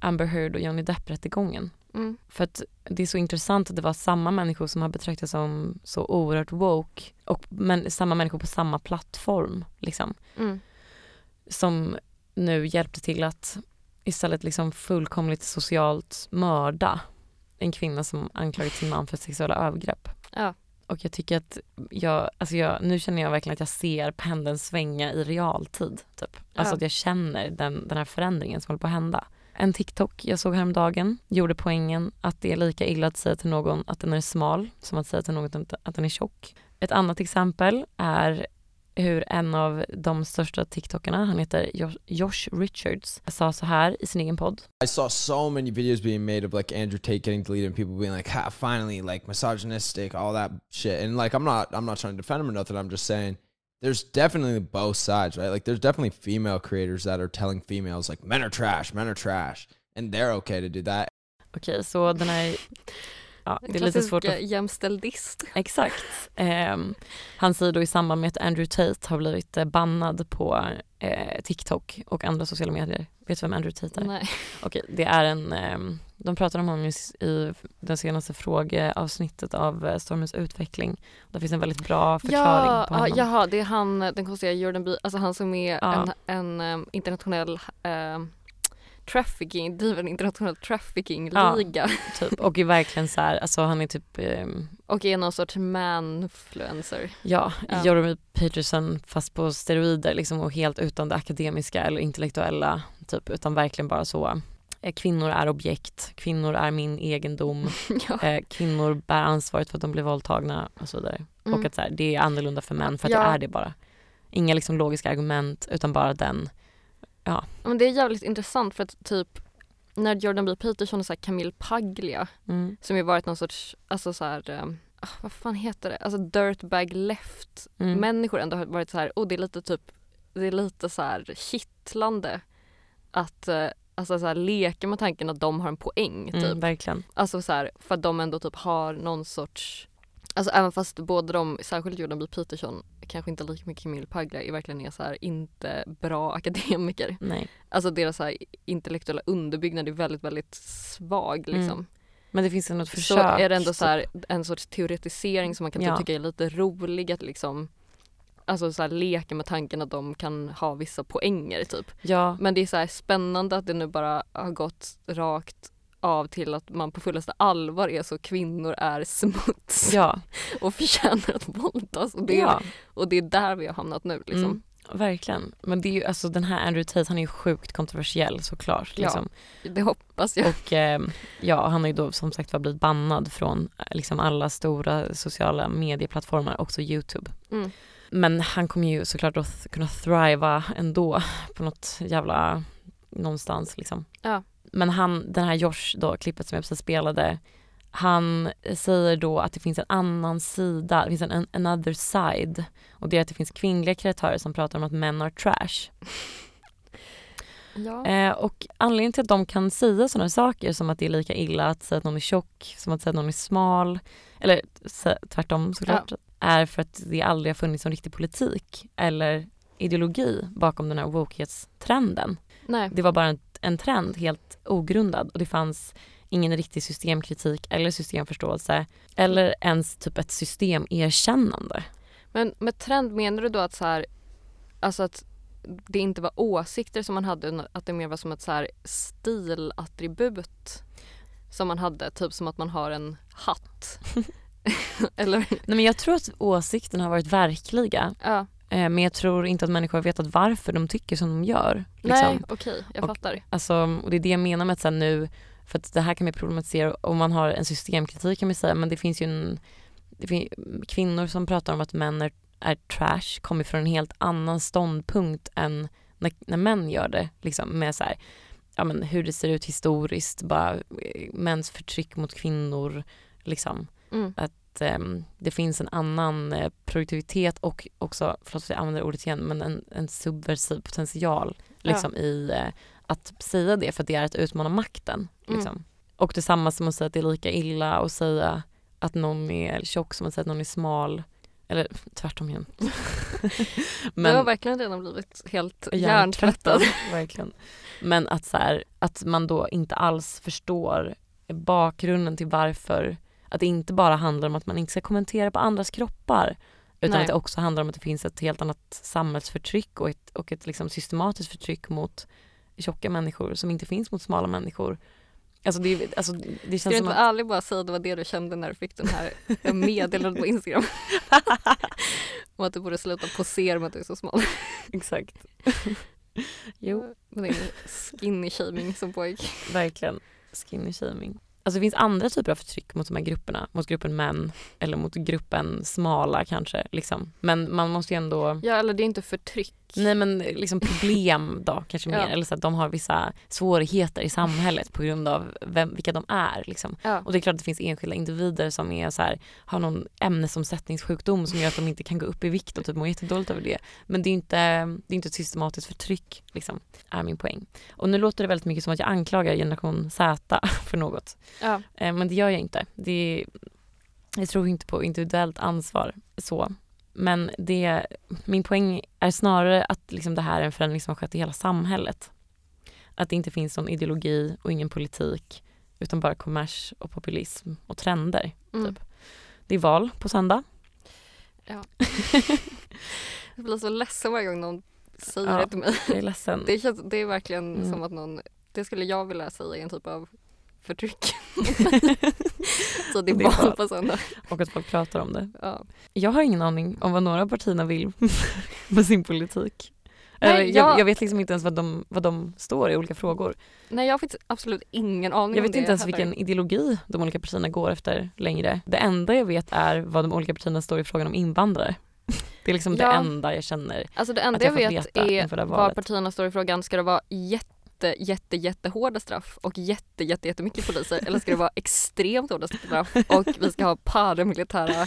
Amber Heard och Johnny Depp-rättegången. Mm. För att det är så intressant att det var samma människor som har betraktats som så oerhört woke, och, men samma människor på samma plattform liksom, Mm. som nu hjälpte till att istället liksom fullkomligt socialt mörda en kvinna som anklagat sin man för sexuella övergrepp. Ja. Och jag tycker att jag, alltså jag, nu känner jag verkligen att jag ser pendeln svänga i realtid. Typ. Alltså Ja. att jag känner den, den här förändringen som håller på att hända. En TikTok jag såg häromdagen gjorde poängen att det är lika illa att säga till någon att den är smal som att säga till någon att- den är tjock. Ett annat exempel är hur en av de största TikTokarna, han heter Jo- Josh Richards, sa så här i sin egen podd. I saw so many videos being made of like Andrew Tate getting deleted and people being like, ha, finally, like misogynistic, all that shit. And like, I'm not, I'm not trying to defend him or nothing. I'm just saying there's definitely both sides, right? Like, there's definitely female creators that are telling females like, men are trash, men are trash, and they're okay to do that. Okej, så den här... Ja, det är lite svårt att eh, jämställdist. Exakt. Ehm, han säger då i samband med att Andrew Tate har blivit eh, bannad på eh, TikTok och andra sociala medier. Vet du vem Andrew Tate är? Nej. Okej, det är en, ehm, de pratar om honom i, den senaste frågeavsnittet av eh, Stormens utveckling. Där finns en väldigt bra förklaring Ja, på honom. jaha, det är han, den konstiga Jordan B, alltså han som är Ja. en, en um, internationell, trafficking, driver en internationell trafficking-liga Typ. Och är verkligen så här, alltså han är typ ehm, och är någon sorts manfluencer. Ja, Ja. B. Peterson fast på steroider liksom och helt utan det akademiska eller intellektuella typ utan verkligen bara så eh, kvinnor är objekt, kvinnor är min egendom, ja. eh, kvinnor bär ansvaret för att de blir våldtagna och så vidare. Mm. Och att så här, det är annorlunda för män för att Ja. det är det bara. Inga liksom logiska argument utan bara den. Men det är jävligt intressant för att typ när Jordan B Peterson och så Camille Paglia Mm. som ju varit någon sorts, alltså så här, ah, vad fan heter det, alltså dirtbag left Mm. människor ändå har varit så här, och det är lite typ, det är lite så här kittlande att eh, Alltså så här, leka med tanken att de har en poäng typ. Mm, verkligen. Alltså så här, för att de ändå typ har någon sorts Alltså även fast båda de, särskilt Jordan B Peterson, kanske inte lika mycket Camille Paglia, är verkligen är så här, inte bra akademiker. Nej. Alltså deras så här, intellektuella underbyggnad är väldigt, väldigt svag liksom. Mm. Men det finns ändå ett Så försök. är det ändå så här, typ. en sorts teoretisering som man kan Ja. tycka är lite rolig att liksom Alltså så här, leka med tanken att de kan ha vissa poänger typ. Ja, Men det är så här spännande att det nu bara har gått rakt av till att man på fullaste allvar är så kvinnor är smuts ja, och förtjänar att våldtas. Och det, ja. och det är där vi har hamnat nu liksom. Mm, verkligen. Men det är ju alltså den här Andrew Tate han är ju sjukt kontroversiell såklart. Ja. Liksom. Det hoppas jag. Och eh, ja, han har ju då som sagt var blivit bannad från eh, liksom alla stora sociala medieplattformar, också Youtube. Mm. Men han kommer ju såklart att kunna thriva ändå på något jävla någonstans liksom. Ja. Men han, den här Josh då, klippet som jag precis spelade, han säger då att det finns en annan sida, det finns en, en another side och det är att det finns kvinnliga kreatörer som pratar om att män are trash. Ja. Eh, och anledningen till att de kan säga sådana saker som att det är lika illa att säga att någon är tjock som att säga att någon är smal, eller tvärtom såklart, är för att det aldrig har funnits någon riktig politik eller ideologi bakom den här wokhetstrenden. Nej. Det var bara en, en trend helt ogrundad och det fanns ingen riktig systemkritik eller systemförståelse eller ens typ ett systemerkännande. Men med trend menar du då att så här, alltså att det inte var åsikter som man hade att det mer var som ett så här stilattribut som man hade, typ som att man har en hatt. Eller? Nej men jag tror att åsikterna har varit verkliga Ja. Eh, men jag tror inte att människor har vetat varför de tycker som de gör. Nej, Liksom. okej, jag Och- fattar. Alltså, och det är det jag menar med att så här, nu, för att det här kan man problematisera om man har en systemkritik kan man säga men det finns ju en, det fin, kvinnor som pratar om att män är, är trash kommer från en helt annan ståndpunkt än när, när män gör det. Liksom, med så här, ja, men hur det ser ut historiskt, bara eh, mäns förtryck mot kvinnor. Liksom. Mm. Att ehm, det finns en annan eh, produktivitet och också, förlåt att jag använder ordet igen, men en, en subversiv potential liksom, i eh, att säga det för att det är att utmana makten. Mm. Liksom. Och detsamma som att säga att det är lika illa att säga att någon är tjock som att säga att någon är smal. Eller tvärtom igen. du har verkligen redan blivit helt hjärntvättad. verkligen. Men att, så här, att man då inte alls förstår bakgrunden till varför, att det inte bara handlar om att man inte ska kommentera på andras kroppar utan Nej. att det också handlar om att det finns ett helt annat samhällsförtryck och ett, och ett liksom systematiskt förtryck mot tjocka människor som inte finns mot smala människor. Alltså det, alltså det Ska du känns inte vara att... ärlig bara säga att det var det du kände när du fick den här meddelandet på Instagram? och att du borde sluta posera med att du är så smal. Exakt. jo, Med din skinny shaming som pojk. verkligen. Skinny shaming. Alltså det finns andra typer av förtryck mot de här grupperna, mot gruppen män eller mot gruppen smala kanske. Liksom. Men man måste ju ändå, Ja eller det är inte förtryck. nej men liksom problem då kanske mer, Ja. eller så att de har vissa svårigheter i samhället på grund av vem, vilka de är. Liksom. Ja. Och det är klart att det finns enskilda individer som är så här, har någon ämnesomsättningssjukdom som gör att de inte kan gå upp i vikt och typ mår jättedåligt över det. Men det är inte, det är inte ett systematiskt förtryck, liksom, är min poäng. Och nu låter det väldigt mycket som att jag anklagar generation Z för något. Ja. Eh, Men det gör jag inte. Det är, jag tror inte på individuellt ansvar så. Men det, min poäng är snarare att liksom det här är en förändring som har skett i hela samhället. Att det inte finns någon ideologi och ingen politik utan bara kommers och populism och trender. Mm. Typ. Det är val på söndag. Jag blir så ledsen varje gång någon säger Ja. det till mig. Jag är ledsen. Det, känns, det är verkligen Mm. som att någon det skulle jag vilja säga är en typ av förtryck. så det Det är bra. på söndag. Och att folk pratar om det. Ja. Jag har ingen aning om vad några partierna vill med sin politik. Nej, Eller, jag, jag- jag vet liksom inte ens vad de, vad de står i olika frågor. Nej jag har faktiskt absolut ingen aning Jag vet det inte ens heller. vilken ideologi de olika partierna går efter längre. Det enda jag vet är vad de olika partierna står i frågan om invandrare. Det är liksom det Ja. enda jag känner. Alltså det att enda jag jag, fått vet veta är det valet. partierna står i frågan. Ska det vara jätte, jätte, jättehårda straff och jätte, jätte, jättemycket poliser eller ska det vara extremt hårda straff och vi ska ha paramilitära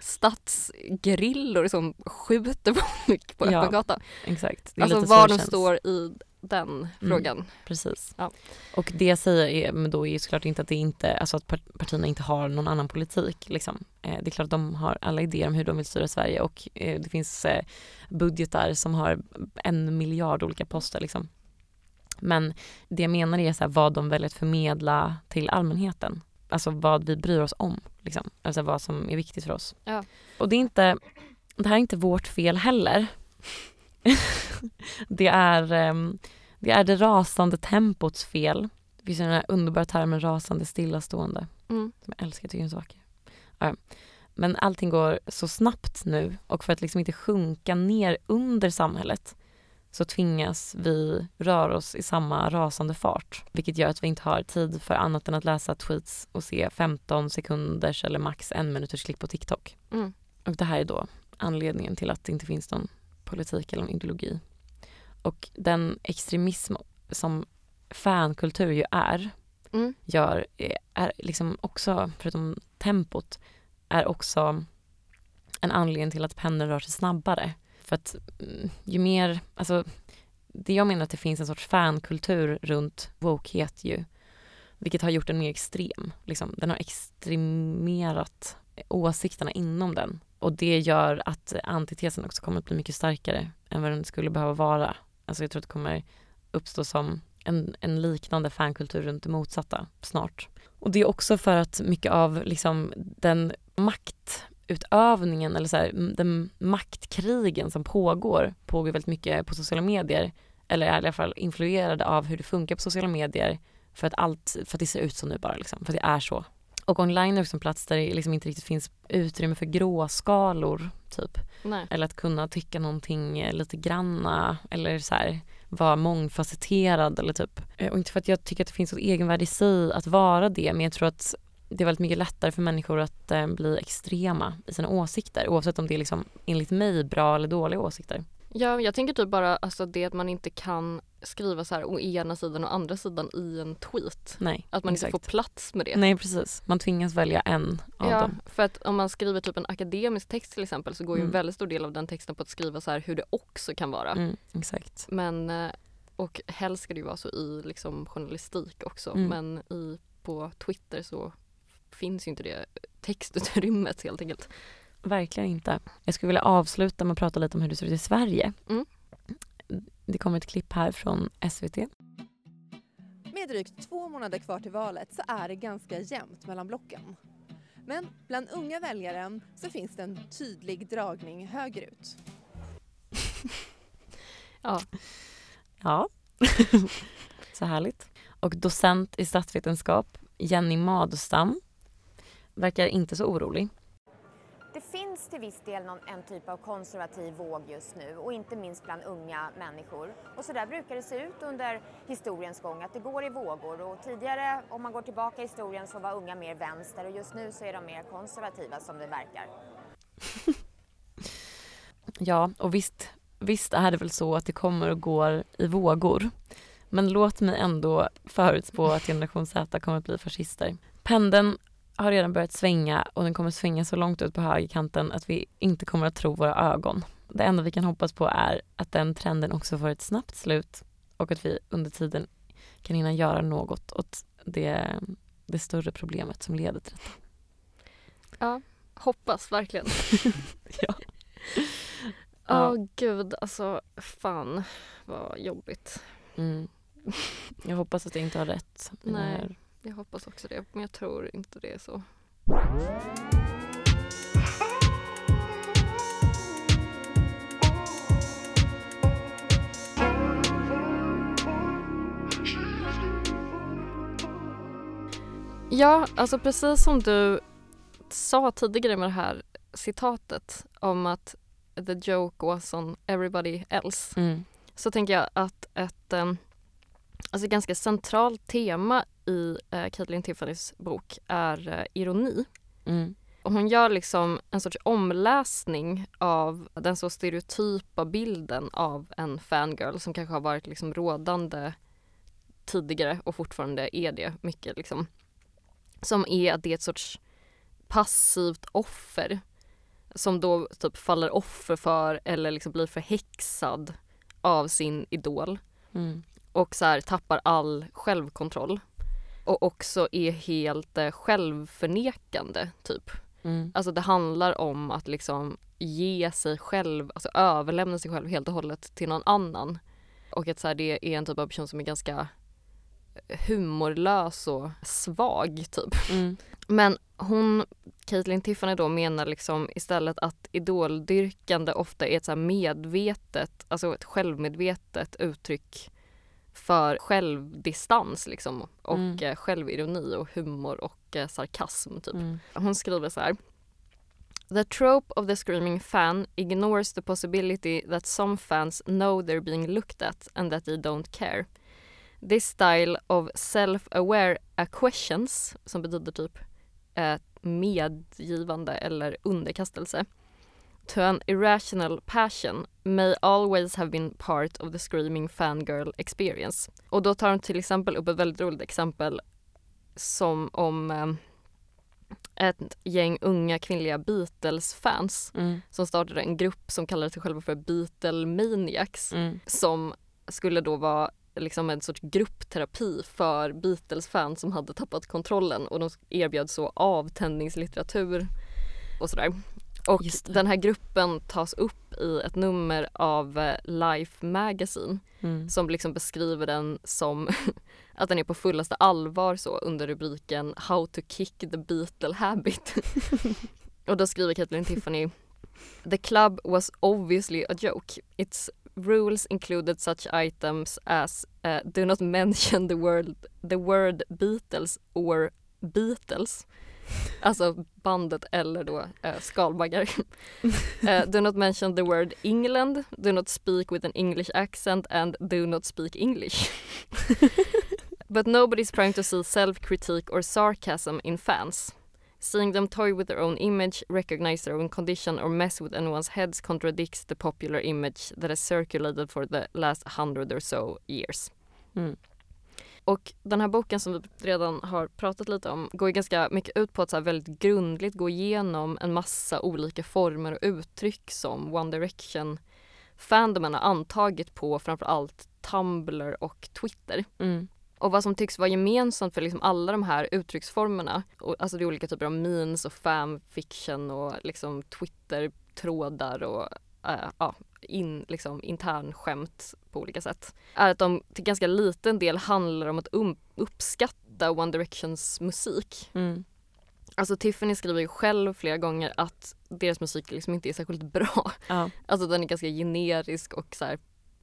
stadsgrillor som skjuter folk på Ja, öppen gata. Exakt. Alltså var de står i den Mm. frågan. Precis. Ja. Och det jag säger är, men då är ju såklart inte att det inte, alltså att par- partierna inte har någon annan politik liksom. Eh, det är klart att de har alla idéer om hur de vill styra Sverige och eh, det finns eh, budgetar som har en miljard olika poster liksom. Men det jag menar är så här, vad de väljer att förmedla till allmänheten. Alltså vad vi bryr oss om, liksom. Alltså vad som är viktigt för oss. Ja. Och det är inte, det här är inte vårt fel heller. det är ehm, det är det rasande tempots fel. Det finns ju den här underbara termen rasande stillastående. Mm. Som jag älskar, jag tycker är så vacker. Ja. Men allting går så snabbt nu och för att liksom inte sjunka ner under samhället så tvingas vi röra oss i samma rasande fart. Vilket gör att vi inte har tid för annat än att läsa tweets och se 15 sekunders eller max en minuters klipp på TikTok. Mm. Och det här är då anledningen till att det inte finns någon politik eller någon ideologi. Och den extremism som fankultur ju är, Mm. gör, är liksom också, förutom tempot, är också en anledning till att pennor rör sig snabbare. För att mm, ju mer, alltså det jag menar att det finns en sorts fankultur runt wokehet ju, vilket har gjort den mer extrem. Liksom. Den har extremerat åsikterna inom den. Och det gör att antitesen också kommer att bli mycket starkare än vad den skulle behöva vara. Alltså jag tror att det kommer uppstå som en, en liknande fankultur runt det motsatta snart. Och det är också för att mycket av liksom den maktutövningen eller så här, den maktkrigen som pågår, pågår väldigt mycket på sociala medier eller är i alla fall influerade av hur det funkar på sociala medier för att allt, för att det ser ut så nu bara liksom, för att det är så. Och online är också en plats där det liksom inte riktigt finns utrymme för gråskalor typ. Nej. Eller att kunna tycka någonting eh, lite granna eller så här vara mångfacetterad eller typ. Eh, Och inte för att jag tycker att det finns ett egenvärde i sig att vara det men jag tror att det är väldigt mycket lättare för människor att eh, bli extrema i sina åsikter oavsett om det är liksom enligt mig bra eller dåliga åsikter. Ja, jag tänker typ bara alltså det att man inte kan skriva så här å ena sidan och andra sidan i en tweet. Nej, Att man exakt. inte får plats med det. Nej precis, man tvingas välja en av ja, dem. för att om man skriver typ en akademisk text till exempel så går ju en Mm. väldigt stor del av den texten på att skriva så här hur det också kan vara. Mm, exakt. Men, eh, och helst ska det ju vara så i liksom journalistik också. Mm. Men i, på Twitter så finns ju inte det textutrymmet helt enkelt. Verkligen inte. Jag skulle vilja avsluta med att prata lite om hur det ser ut i Sverige. Mm. Det kommer ett klipp här från SVT. Med drygt två månader kvar till valet så är det ganska jämnt mellan blocken. Men bland unga väljare så finns det en tydlig dragning högerut. Ja, Ja, så härligt. Och docent i statsvetenskap, Jenny Madestam, verkar inte så orolig. Det finns till viss del någon, en typ av konservativ våg just nu och inte minst bland unga människor. Och så där brukar det se ut under historiens gång, att det går i vågor. Och tidigare, om man går tillbaka i historien, så var unga mer vänster och just nu så är de mer konservativa som det verkar. Ja, och visst, visst är det väl så att det kommer och går i vågor. Men låt mig ändå förutspå att generation Z kommer att bli fascister. Pendeln har redan börjat svänga och den kommer svänga så långt ut på högerkanten att vi inte kommer att tro våra ögon. Det enda vi kan hoppas på är att den trenden också får ett snabbt slut och att vi under tiden kan hinna göra något åt det, det större problemet som leder till detta. ja hoppas verkligen. Ja. Åh Ja. gud, alltså fan vad jobbigt. Mm. Jag hoppas att jag inte har rätt. i Nej. här. Jag hoppas också det, men jag tror inte det är så. Ja, alltså precis som du sa tidigare med det här citatet om att the joke was on everybody else Mm. så tänker jag att ett um, alltså ganska centralt tema i uh, Caitlin Tiffany's bok är eh, ironi. Mm. Och hon gör liksom en sorts omläsning av den så stereotypa bilden av en fangirl som kanske har varit liksom rådande tidigare och fortfarande är det mycket liksom. Som är att det är ett sorts passivt offer som då typ faller offer för eller liksom blir förhäxad av sin idol Mm. och så här tappar all självkontroll och också är helt eh, självförnekande typ. Mm. Alltså det handlar om att liksom ge sig själv, alltså överlämna sig själv helt och hållet till någon annan. Och att så här, det är en typ av person som är ganska humorlös och svag typ. Mm. Men hon, Caitlin Tiffany då menar liksom istället att idoldyrkande ofta är ett så medvetet, alltså ett självmedvetet uttryck för självdistans liksom och Mm. eh, självironi och humor och eh, sarkasm typ. Mm. Hon skriver så här. The trope of the screaming fan ignores the possibility that some fans know they're being looked at and that they don't care. This style of self-aware acquiescence, som betyder typ eh, medgivande eller underkastelse, to an irrational passion may always have been part of the screaming fangirl experience. Och då tar hon till exempel upp ett väldigt roligt exempel som om eh, ett gäng unga kvinnliga Beatles-fans Mm. som startade en grupp som kallade sig själva för Beatlemaniacs Mm. som skulle då vara liksom en sorts gruppterapi för Beatles-fans som hade tappat kontrollen och de erbjöd så avtändningslitteratur och sådär. Och den här gruppen tas upp i ett nummer av eh, Life Magazine Mm. som liksom beskriver den som att den är på fullaste allvar så under rubriken How to kick the Beatle habit. och då skriver Caitlin Tiffany The club was obviously a joke. Its rules included such items as uh, do not mention the word, the word Beatles or Beatles. Alltså bandet eller då uh, skalbaggar. uh, do not mention the word England, do not speak with an English accent and do not speak English. But nobody's trying to see self-critique or sarcasm in fans. Seeing them toy with their own image, recognize their own condition or mess with anyone's heads contradicts the popular image that has circulated for the last hundred or so years. Mm. Och den här boken som vi redan har pratat lite om går ganska mycket ut på att så väldigt grundligt gå igenom en massa olika former och uttryck som One Direction fandomen har antagit på framför allt Tumblr och Twitter. Mm. Och vad som tycks vara gemensamt för liksom alla de här uttrycksformerna, och, alltså det är olika typer av memes och fanfiction och liksom Twitter-trådar och äh, ja, in, liksom, internskämt på olika sätt, är att de till ganska liten del handlar om att um, uppskatta One Directions musik. Mm. Alltså Tiffany skriver ju själv flera gånger att deras musik liksom inte är särskilt bra. Ja. Alltså den är ganska generisk och så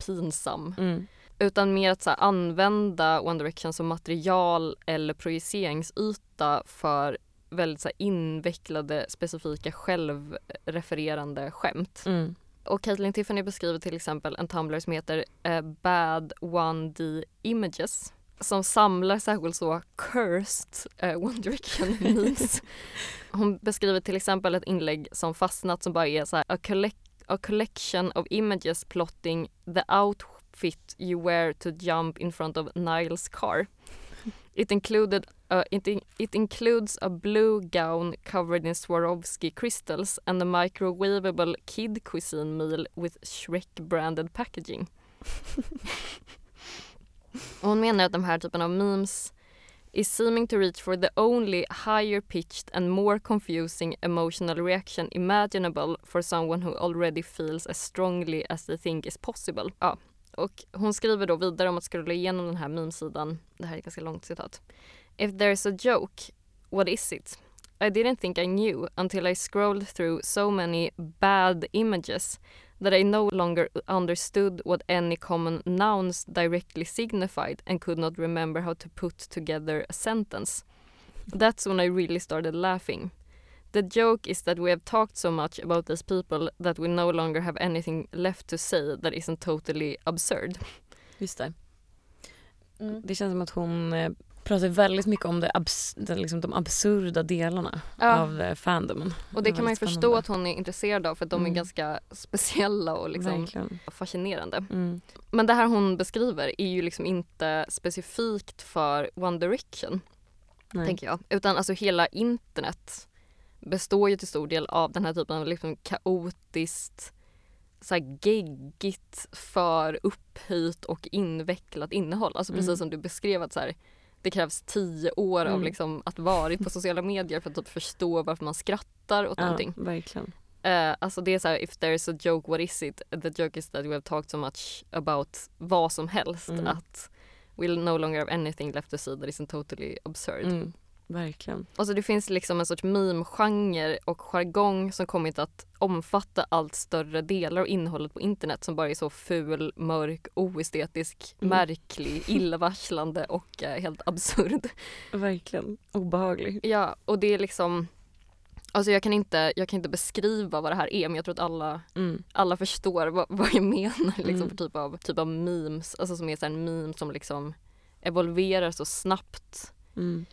pinsam. Mm. Utan mer att så använda One Direction som material eller projiceringsyta för väldigt så invecklade specifika självrefererande skämt. Mm. Och Caitlin Tiffany beskriver till exempel en Tumblr som heter eh, Bad 1D Images som samlar särskilt så cursed eh, One Direction memes. Hon beskriver till exempel ett inlägg som fastnat som bara är så här a, collect- a collection of images plotting the outfit you wear to jump in front of Niles car. It included uh, it, in- it includes a blue gown covered in Swarovski crystals and a microwavable kid cuisine meal with Shrek branded packaging. Och Hon menar att de här typen av memes is seeming to reach for the only higher pitched and more confusing emotional reaction imaginable for someone who already feels as strongly as they think is possible. Ja. Och hon skriver då vidare om att scrolla igenom den här memesidan. Det här är ett ganska långt citat. If there's a joke, what is it? I didn't think I knew until I scrolled through so many bad images that I no longer understood what any common nouns directly signified and could not remember how to put together a sentence. That's when I really started laughing. The joke is that we have talked so much about these people that we no longer have anything left to say that isn't totally absurd. Just det. Mm. Det känns som att hon eh, pratar väldigt mycket om det abs- det, liksom de absurda delarna Ja. av eh, fandomen. Och det är kan man ju väldigt förstå spännande. att hon är intresserad av för att de är Mm. ganska speciella och liksom Verkligen. fascinerande. Mm. Men det här hon beskriver är ju liksom inte specifikt för One Direction, Nej. tänker jag. Utan alltså hela internet består ju till stor del av den här typen av liksom kaotiskt, så här geggigt, för upphöjt och invecklat innehåll. Alltså precis Mm. som du beskrev att så här, det krävs tio år av Mm. liksom att varit på sociala medier för att typ förstå varför man skrattar åt Ja, någonting. verkligen. Eh, alltså det är så här, if there's a joke, what is it? The joke is that we have talked so much about vad som helst. Mm. Att we'll no longer have anything left to say that isn't totally absurd. Mm. Verkligen. Och så det finns liksom en sorts meme-genre och jargong som kommit att omfatta allt större delar av innehållet på internet som bara är så ful, mörk, oestetisk, Mm. märklig, illavarslande och eh, helt absurd. Verkligen. Obehaglig. Ja, och det är liksom Alltså jag kan, inte, jag kan inte beskriva vad det här är men jag tror att alla Mm. alla förstår vad, vad jag menar liksom, Mm. för typ av, typ av memes, alltså som är så en meme som liksom evolverar så snabbt. Mm.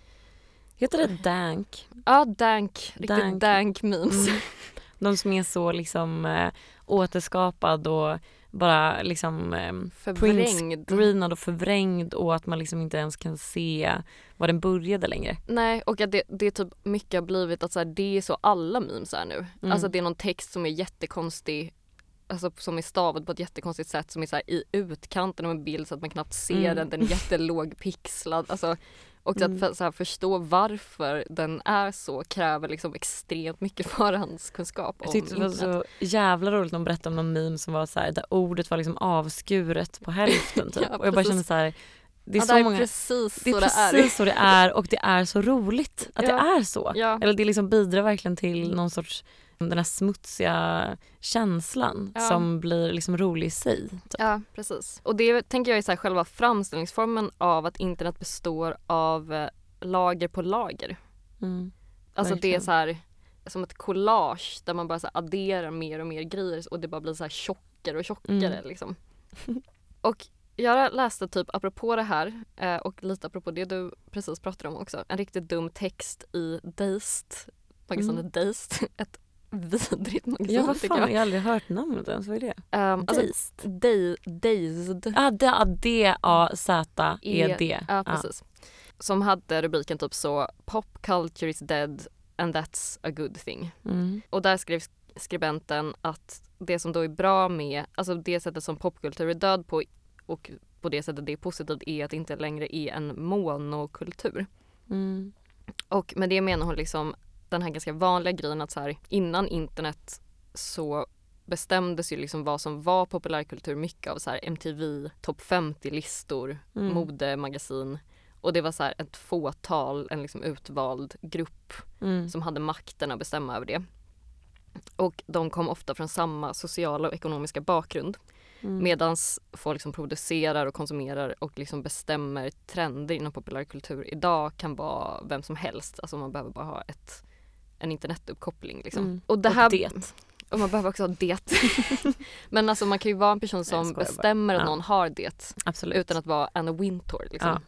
Heter det dank? Ja, dank, riktigt dank, Dank. memes. Mm. De som är så liksom eh, återskapad och bara liksom eh, Förvrängd. screenad och förvrängd och att man liksom inte ens kan se var den började längre. Nej, och att det, det är typ mycket har blivit att så här, det är så alla memes är nu. Mm. Alltså det är någon text som är jättekonstig Alltså som är stavad på ett jättekonstigt sätt som är så här i utkanten av en bild så att man knappt ser Mm. den. Den är jättelågpixlad. Alltså, och Mm. att här, förstå varför den är så kräver liksom extremt mycket förhandskunskap om Jag tyckte det var internet. så jävla roligt när de berättade om någon meme som var så här, där ordet var liksom avskuret på hälften typ. Ja, och jag bara kände så här, det är ja, så det är många precis det är så precis det är. så det är och det är så roligt att Ja. det är så. Ja. Eller det liksom bidrar verkligen till någon sorts den här smutsiga känslan Ja. som blir liksom rolig i sig. typ. Ja, precis. Och det tänker jag är så här själva framställningsformen av att internet består av eh, lager på lager. Mm. Alltså det är Verkligen. så här som ett collage där man bara så adderar mer och mer grejer och det bara blir så här tjockare och tjockare Mm. liksom. och jag läste typ apropå det här eh, och lite apropå det du precis pratade om också, en riktigt dum text i Dazed, magasinet Mm. Dazed, ett vidrigt magasin Ja vad fan, jag. jag har aldrig hört namnet ens, vad är det? Um, alltså, Dazed? Dazed. Dazed. Ah, D- ah, D-A-Z-E-D. Ja, precis. Som hade rubriken typ så Pop culture is dead and that's a good thing. Mm. Och där skrev skribenten att det som då är bra med, alltså det sättet som popkultur är död på och på det sättet det är positivt är att det inte längre är en monokultur. Mm. Och med det menar hon liksom den här ganska vanliga grejen att så här innan internet så bestämdes ju liksom vad som var populärkultur mycket av så här MTV topp 50-listor, Mm. modemagasin och det var så här ett fåtal, en liksom utvald grupp Mm. som hade makten att bestämma över det. Och de kom ofta från samma sociala och ekonomiska bakgrund. Mm. Medan folk som producerar och konsumerar och liksom bestämmer trender inom populärkultur idag kan vara vem som helst. Alltså man behöver bara ha ett, en internetuppkoppling. Liksom. Mm. Och, det Och här, det. och man behöver också ha det. Men alltså man kan ju vara en person som bara. bestämmer att Ja. någon har det Absolut. utan att vara Anna Wintour. Liksom. Ja,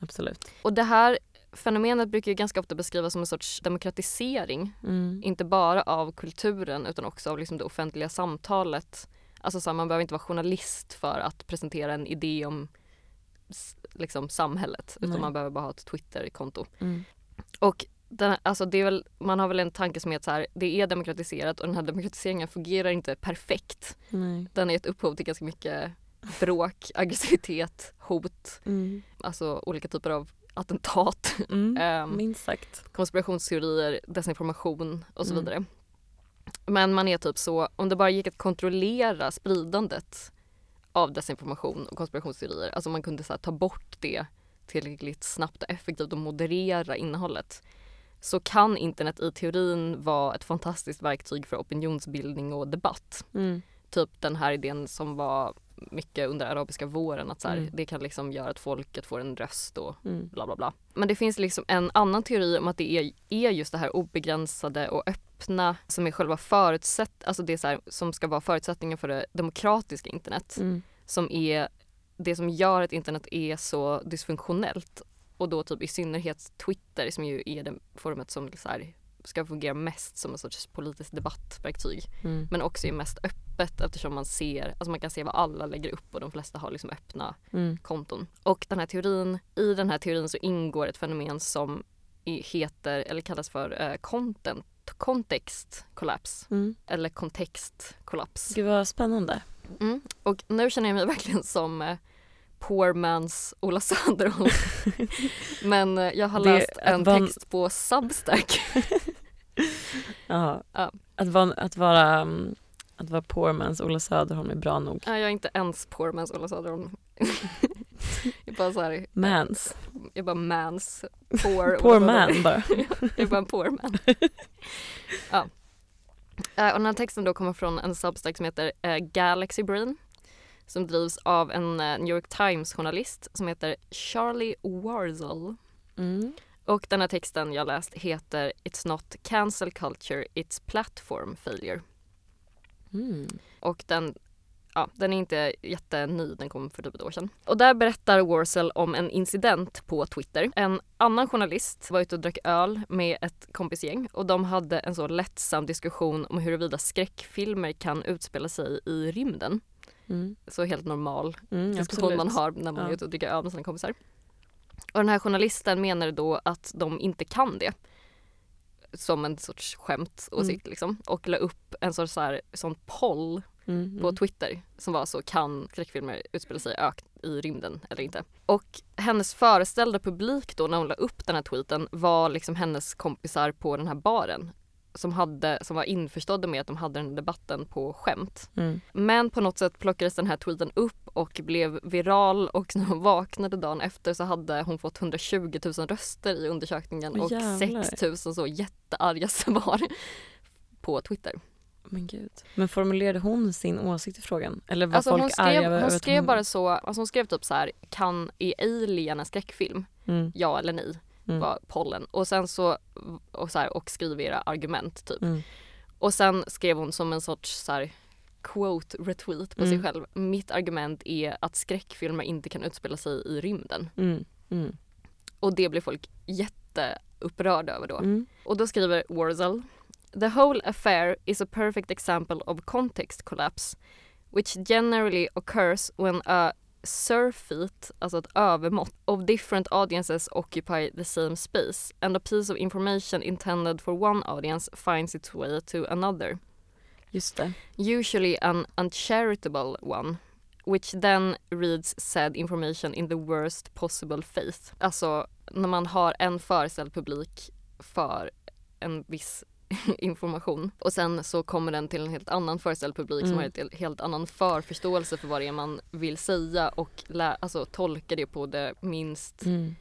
absolut. Och det här fenomenet brukar ju ganska ofta beskrivas som en sorts demokratisering Mm. inte bara av kulturen utan också av liksom det offentliga samtalet. Alltså så här, man behöver inte vara journalist för att presentera en idé om liksom, samhället utan Nej. man behöver bara ha ett Twitterkonto. Mm. Och den, alltså det är väl, man har väl en tanke som är att så här, det är demokratiserat och den här demokratiseringen fungerar inte perfekt. Nej. Den har gett upphov till ganska mycket bråk, aggressivitet, hot, Mm. alltså olika typer av attentat, Mm. ehm, Minst sagt. konspirationsteorier, desinformation och så Mm. vidare. Men man är typ så, om det bara gick att kontrollera spridandet av desinformation och konspirationsteorier, alltså man kunde så här, ta bort det tillräckligt snabbt och effektivt och moderera innehållet så kan internet i teorin vara ett fantastiskt verktyg för opinionsbildning och debatt. Mm. Typ den här idén som var mycket under arabiska våren att så här, Mm. det kan liksom göra att folket får en röst och Mm. bla bla bla. Men det finns liksom en annan teori om att det är, är just det här obegränsade och öppna som är själva förutsätt, alltså det här, som ska vara förutsättningen för det demokratiska internet. Mm. Som är det som gör att internet är så dysfunktionellt. Och då typ i synnerhet Twitter som ju är det forumet som så här, ska fungera mest som en sorts politiskt debattverktyg. Mm. Men också är mest öppet eftersom man ser, alltså man kan se vad alla lägger upp och de flesta har liksom öppna Mm. konton. Och den här teorin, i den här teorin så ingår ett fenomen som heter, eller kallas för eh, content, context collapse Mm. eller kontextkollaps. Gud vad spännande. Mm. Och nu känner jag mig verkligen som eh, poor man's Ola Söderholm. Men eh, jag har Det- läst en en- text på Substack. Ja. Att, vara, att, vara, mm, att vara poor man's Ola Söderholm är bra nog. Ja, jag är inte ens poor man's Ola Söderholm. jag är bara så här, Mans. jag är bara mans poor. Poor man bara. jag är bara en poor man. ja. Eh, och den här texten då kommer från en substack som heter eh, Galaxy Brain som drivs av en eh, New York Times journalist som heter Charlie Warzel. Mm. Och den här texten jag läst heter It's not cancel culture, it's platform failure. Mm. Och den, ja, den är inte jätteny, den kom för typ ett år sedan. Och där berättar Warzel om en incident på Twitter. En annan journalist var ute och drack öl med ett kompisgäng och de hade en så lättsam diskussion om huruvida skräckfilmer kan utspela sig i rymden. Mm. Så helt normal Mm, diskussion absolut. man har när man är ute och dricker öl med sina kompisar. Och den här journalisten menade då att de inte kan det. Som en sorts skämtåsikt liksom. Och la upp en sorts så här, sån poll Mm, på mm. Twitter som var så kan skräckfilmer utspela sig i rymden eller inte. Och hennes föreställda publik då när hon la upp den här tweeten var liksom hennes kompisar på den här baren som, hade, som var införstådda med att de hade den här debatten på skämt. Mm. Men på något sätt plockades den här tweeten upp och blev viral och när hon vaknade dagen efter så hade hon fått 120 000 röster i undersökningen och jävlar. 6 000 så jättearga svar på Twitter. Men gud. Men formulerade hon sin åsikt i frågan? Eller var Alltså folk hon arga skrev, över hon skrev bara så, alltså hon skrev typ så här, kan, är Alien en skräckfilm? Mm. Ja eller nej? Mm. var pollen. Och sen så, och, så här, och skriv era argument typ. Mm. Och sen skrev hon som en sorts så här, quote retweet på sig Mm. själv. Mitt argument är att skräckfilmer inte kan utspela sig i rymden. Mm. Mm. Och det blev folk jätteupprörda över då. Mm. Och då skriver Warzel The whole affair is a perfect example of context collapse which generally occurs when a surfeit, alltså ett övermått, of different audiences occupy the same space and a piece of information intended for one audience finds its way to another. Just det. Usually an uncharitable one which then reads said information in the worst possible faith. Alltså när man har en föreställd publik för en viss information och sen så kommer den till en helt annan föreställd publik som Mm. har en helt- annan förförståelse för vad det är man vill säga och lä- alltså, tolka det på det minst, Mm.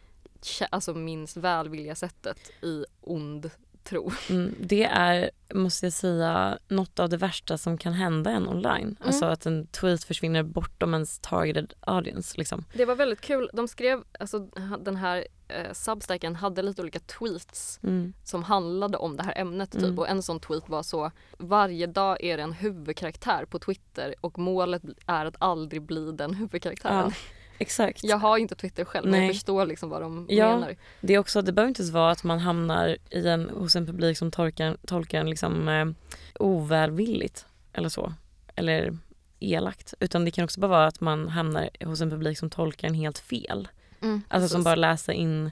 alltså, minst välvilliga sättet i ond tro. Mm. Det är, måste jag säga, något av det värsta som kan hända en online. Alltså att en tweet försvinner bortom ens targeted audience. Liksom. Det var väldigt kul. De skrev, alltså den här eh, substacken hade lite olika tweets Mm. som handlade om det här ämnet typ. Mm. Och en sån tweet var så Varje dag är det en huvudkaraktär på Twitter och målet är att aldrig bli den huvudkaraktären. Ja, exakt. Jag har inte Twitter själv men Nej. jag förstår liksom vad de Ja. menar. Det, är också, det behöver inte ens vara att man hamnar i en, hos en publik som tolkar, tolkar en liksom, eh, ovälvilligt eller så. Eller elakt. Utan det kan också bara vara att man hamnar hos en publik som tolkar en helt fel. Mm, Alltså som bara läser in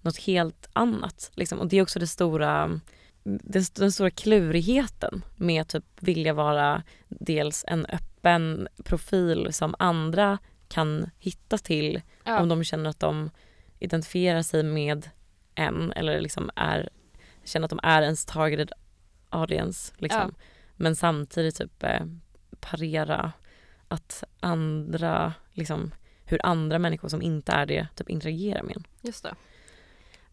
något helt annat. Liksom. Och det är också det stora, den, den stora klurigheten med att typ vilja vara dels en öppen profil som andra kan hitta till ja. om de känner att de identifierar sig med en eller liksom är, känner att de är ens targeted audience. Liksom. Men samtidigt typ eh, parera att andra, liksom, hur andra människor som inte är det typ interagerar med en. Just det.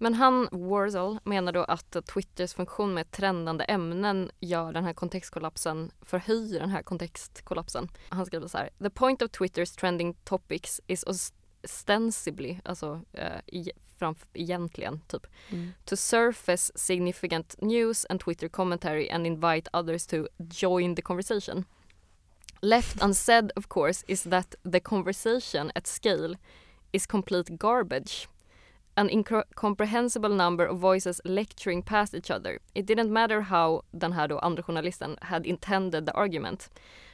Men han, Warzel, menar då att Twitters funktion med trendande ämnen gör den här kontextkollapsen, förhöjer den här kontextkollapsen. Han skriver så här. The point of Twitters trending topics is ostensibly, alltså eh, i, framför, egentligen typ, Mm. to surface significant news and Twitter commentary and invite others to join the conversation. Left unsaid, of course, is that the conversation at scale is complete garbage. An incomprehensible number of voices lecturing past each other. It didn't matter how den här då andra journalisten had intended the argument.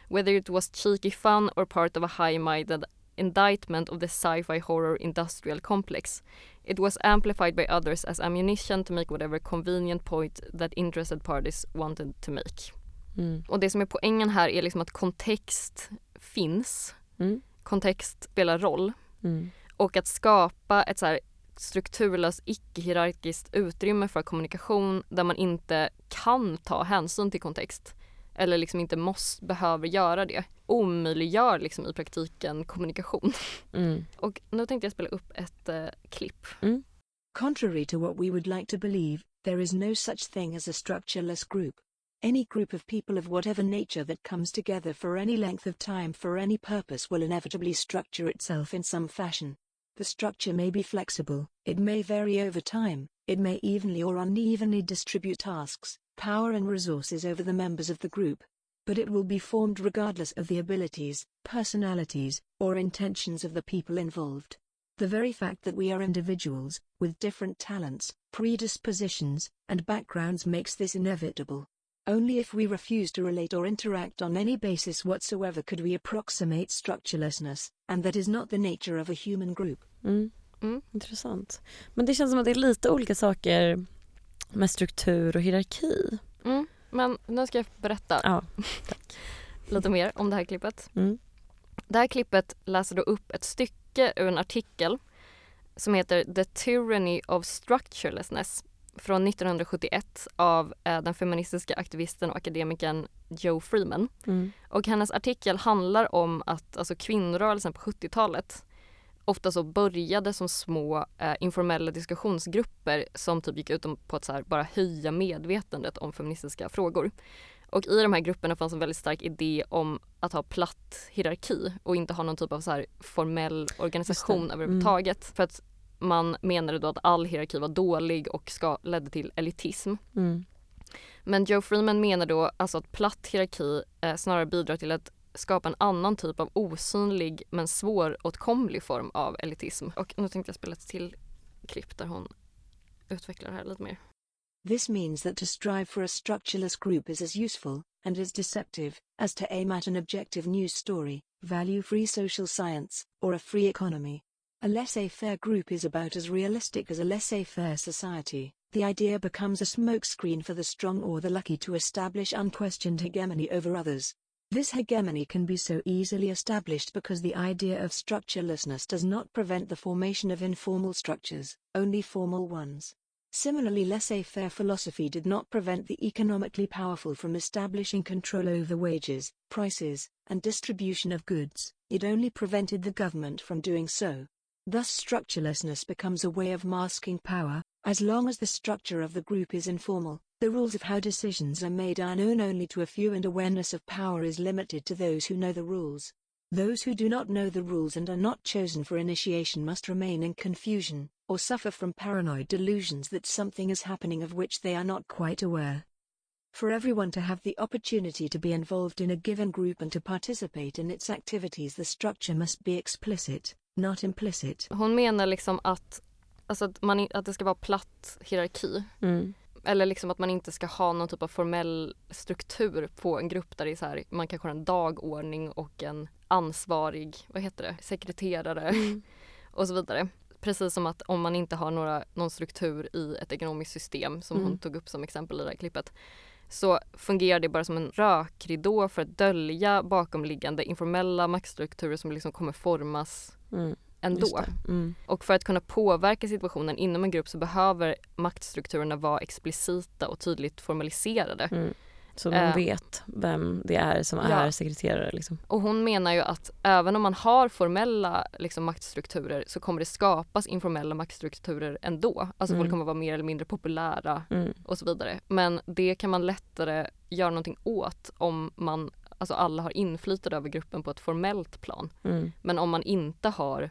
Whether it was cheeky fun or part of a high-minded indictment of the sci-fi horror industrial complex. It was amplified by others as ammunition to make whatever convenient point that interested parties wanted to make. Mm. Och det som är poängen här är liksom att kontext finns. Mm. Kontext spelar roll. Mm. Och att skapa ett så här strukturlöst icke-hierarkiskt utrymme för kommunikation där man inte kan ta hänsyn till kontext eller liksom inte måste, behöver göra det omöjliggör liksom i praktiken kommunikation. Mm. Och nu tänkte jag spela upp ett eh, klipp. Contrary to what we would like to believe, there is no such thing as a structureless group. Any group of people of whatever nature that comes together for any length of time for any purpose will inevitably structure itself in some fashion. The structure may be flexible, it may vary over time, it may evenly or unevenly distribute tasks, power, and resources over the members of the group. But it will be formed regardless of the abilities, personalities, or intentions of the people involved. The very fact that we are individuals, with different talents, predispositions, and backgrounds makes this inevitable. Only if we refuse to relate or interact on any basis whatsoever could we approximate structurelessness, and that is not the nature of a human group. Mm. Mm. Intressant. Men det känns som att det är lite olika saker med struktur och hierarki. Mm. Men nu ska jag berätta Ja. lite mer om det här klippet. Mm. Det här klippet läser då upp ett stycke ur en artikel som heter The Tyranny of Structurelessness från 1971 av eh, den feministiska aktivisten och akademikern Joe Freeman. Mm. Och hennes artikel handlar om att alltså, kvinnorörelsen på 70-talet ofta så började som små eh, informella diskussionsgrupper som typ gick ut på att här, bara höja medvetandet om feministiska frågor. Och i de här grupperna fanns en väldigt stark idé om att ha platt hierarki och inte ha någon typ av så här formell organisation det. överhuvudtaget. För att man menade då att all hierarki var dålig och ska, ledde till elitism. Mm. Men Joe Freeman menar då alltså att platt hierarki eh, snarare bidrar till att skapa en annan typ av osynlig men svåråtkomlig form av elitism. Och nu tänkte jag spela ett till klipp där hon utvecklar det här lite mer. This means that to strive for a structureless group is as useful, and as deceptive, as to aim at an objective news story, value free social science, or a free economy. A laissez faire group is about as realistic as a laissez faire society. The idea becomes a smokescreen for the strong or the lucky to establish unquestioned hegemony over others. This hegemony can be so easily established because the idea of structurelessness does not prevent the formation of informal structures, only formal ones. Similarly, laissez faire philosophy did not prevent the economically powerful from establishing control over wages, prices, and distribution of goods, it only prevented the government from doing so. Thus, structurelessness becomes a way of masking power, as long as the structure of the group is informal. The rules of how decisions are made are known only to a few, and awareness of power is limited to those who know the rules. Those who do not know the rules and are not chosen for initiation must remain in confusion, or suffer from paranoid delusions that something is happening of which they are not quite aware. For everyone to have the opportunity to be involved in a given group and to participate in its activities, the structure must be explicit, not implicit. Hon menar liksom att, alltså att, man, i- att det ska vara platt hierarki. Mm. Eller liksom att man inte ska ha någon typ av formell struktur på en grupp där det är så här, man kanske har en dagordning och en ansvarig, vad heter det, sekreterare Mm. och så vidare. Precis som att om man inte har några, någon struktur i ett ekonomiskt system som hon Mm. tog upp som exempel i det här klippet så fungerar det bara som en rökridå för att dölja bakomliggande informella maktstrukturer som liksom kommer formas Mm. Ändå. Mm. Och för att kunna påverka situationen inom en grupp så behöver maktstrukturerna vara explicita och tydligt formaliserade. Mm. Så man Eh. vet vem det är som Ja. är sekreterare liksom. Och hon menar ju att även om man har formella liksom, maktstrukturer så kommer det skapas informella maktstrukturer ändå. Alltså Mm. folk kommer vara mer eller mindre populära Mm. och så vidare. Men det kan man lättare göra någonting åt om man, alltså alla har inflytande över gruppen på ett formellt plan. Mm. Men om man inte har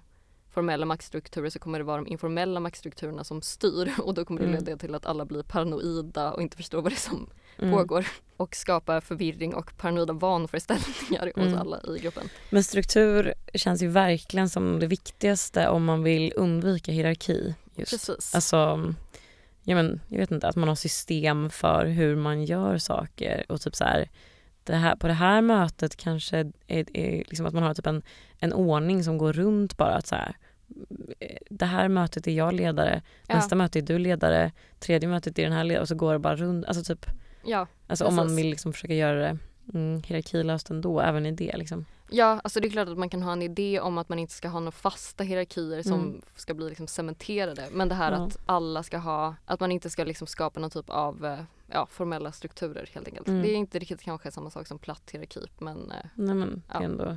formella maktstrukturer så kommer det vara de informella maktstrukturerna som styr och då kommer det Mm. leda till att alla blir paranoida och inte förstår vad det är som Mm. pågår och skapa förvirring och paranoida vanföreställningar Mm. hos alla i gruppen. Men struktur känns ju verkligen som det viktigaste om man vill undvika hierarki. Just. Precis. Alltså, ja, men, jag vet inte, att man har system för hur man gör saker och typ så här, det här på det här mötet kanske är, är liksom att man har typ en, en ordning som går runt bara att så här, det här mötet är jag ledare, Ja. nästa möte är du ledare, tredje mötet är den här ledare och så går det bara runt. Alltså typ, Ja, alltså om man vill liksom försöka göra det mm, hierarkilöst ändå, även i det liksom. ja, alltså det är klart att man kan ha en idé om att man inte ska ha några fasta hierarkier som Mm. ska bli liksom cementerade. Men det här Ja. att alla ska ha, att man inte ska liksom skapa någon typ av eh, ja, formella strukturer helt enkelt. Mm. Det är inte riktigt kanske samma sak som platt hierarki men eh, Nej men det Ja. är ändå,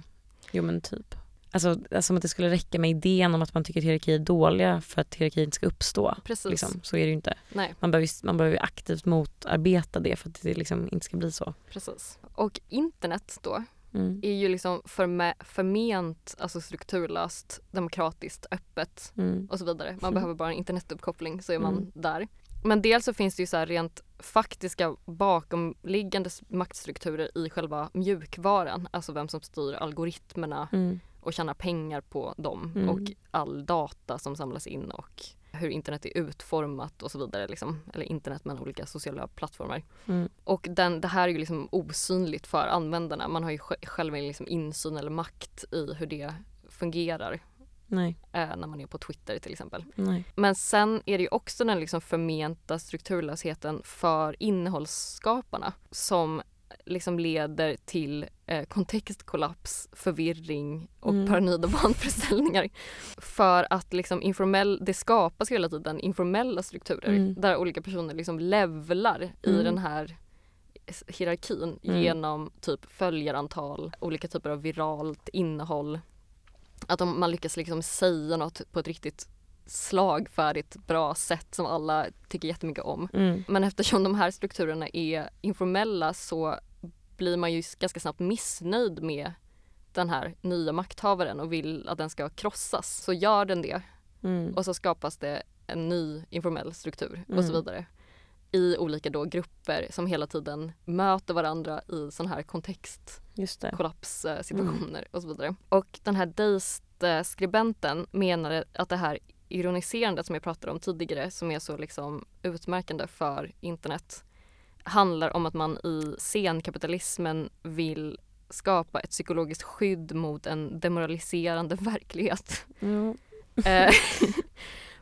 jo men typ. Alltså, alltså som att det skulle räcka med idén om att man tycker att hierarkier är dåliga för att hierarkier inte ska uppstå. precis. Liksom. Så är det ju inte. Nej, Man behöver, ju- man behöver aktivt motarbeta det för att det liksom inte ska bli så. precis. Och internet då Mm. är ju liksom förme, förment alltså strukturlöst, demokratiskt, öppet Mm. och så vidare. Man Mm. behöver bara en internetuppkoppling så är man Mm. där. Men dels så finns det ju så här rent faktiska bakomliggande maktstrukturer i själva mjukvaran. Alltså vem som styr algoritmerna Mm. och tjänar pengar på dem Mm. och all data som samlas in och hur internet är utformat och så vidare. Liksom. Eller internet men olika sociala plattformar. Mm. Och den, det här är ju liksom osynligt för användarna. Man har ju sj- själv liksom insyn eller makt i hur det fungerar Nej, eh, när man är på Twitter till exempel. nej. Men sen är det ju också den liksom förmenta strukturlösheten för innehållsskaparna som liksom leder till eh, kontextkollaps, förvirring och Mm. paranoida vanföreställningar. För att liksom informell, det skapas hela tiden informella strukturer Mm. där olika personer liksom levlar i Mm. den här hierarkin Mm. genom typ följarantal, olika typer av viralt innehåll. Att om man lyckas liksom säga något på ett riktigt slagfärdigt bra sätt som alla tycker jättemycket om. Mm. Men eftersom de här strukturerna är informella så blir man ju ganska snabbt missnöjd med den här nya makthavaren och vill att den ska krossas. Så gör den det Mm. och så skapas det en ny informell struktur och så Mm. vidare. I olika då grupper som hela tiden möter varandra i sån här kontext Just det. kollapssituationer och så vidare. Och den här Deist-skribenten menade att det här ironiserandet som jag pratade om tidigare som är så liksom utmärkande för internet handlar om att man i scenkapitalismen vill skapa ett psykologiskt skydd mot en demoraliserande verklighet. Ja.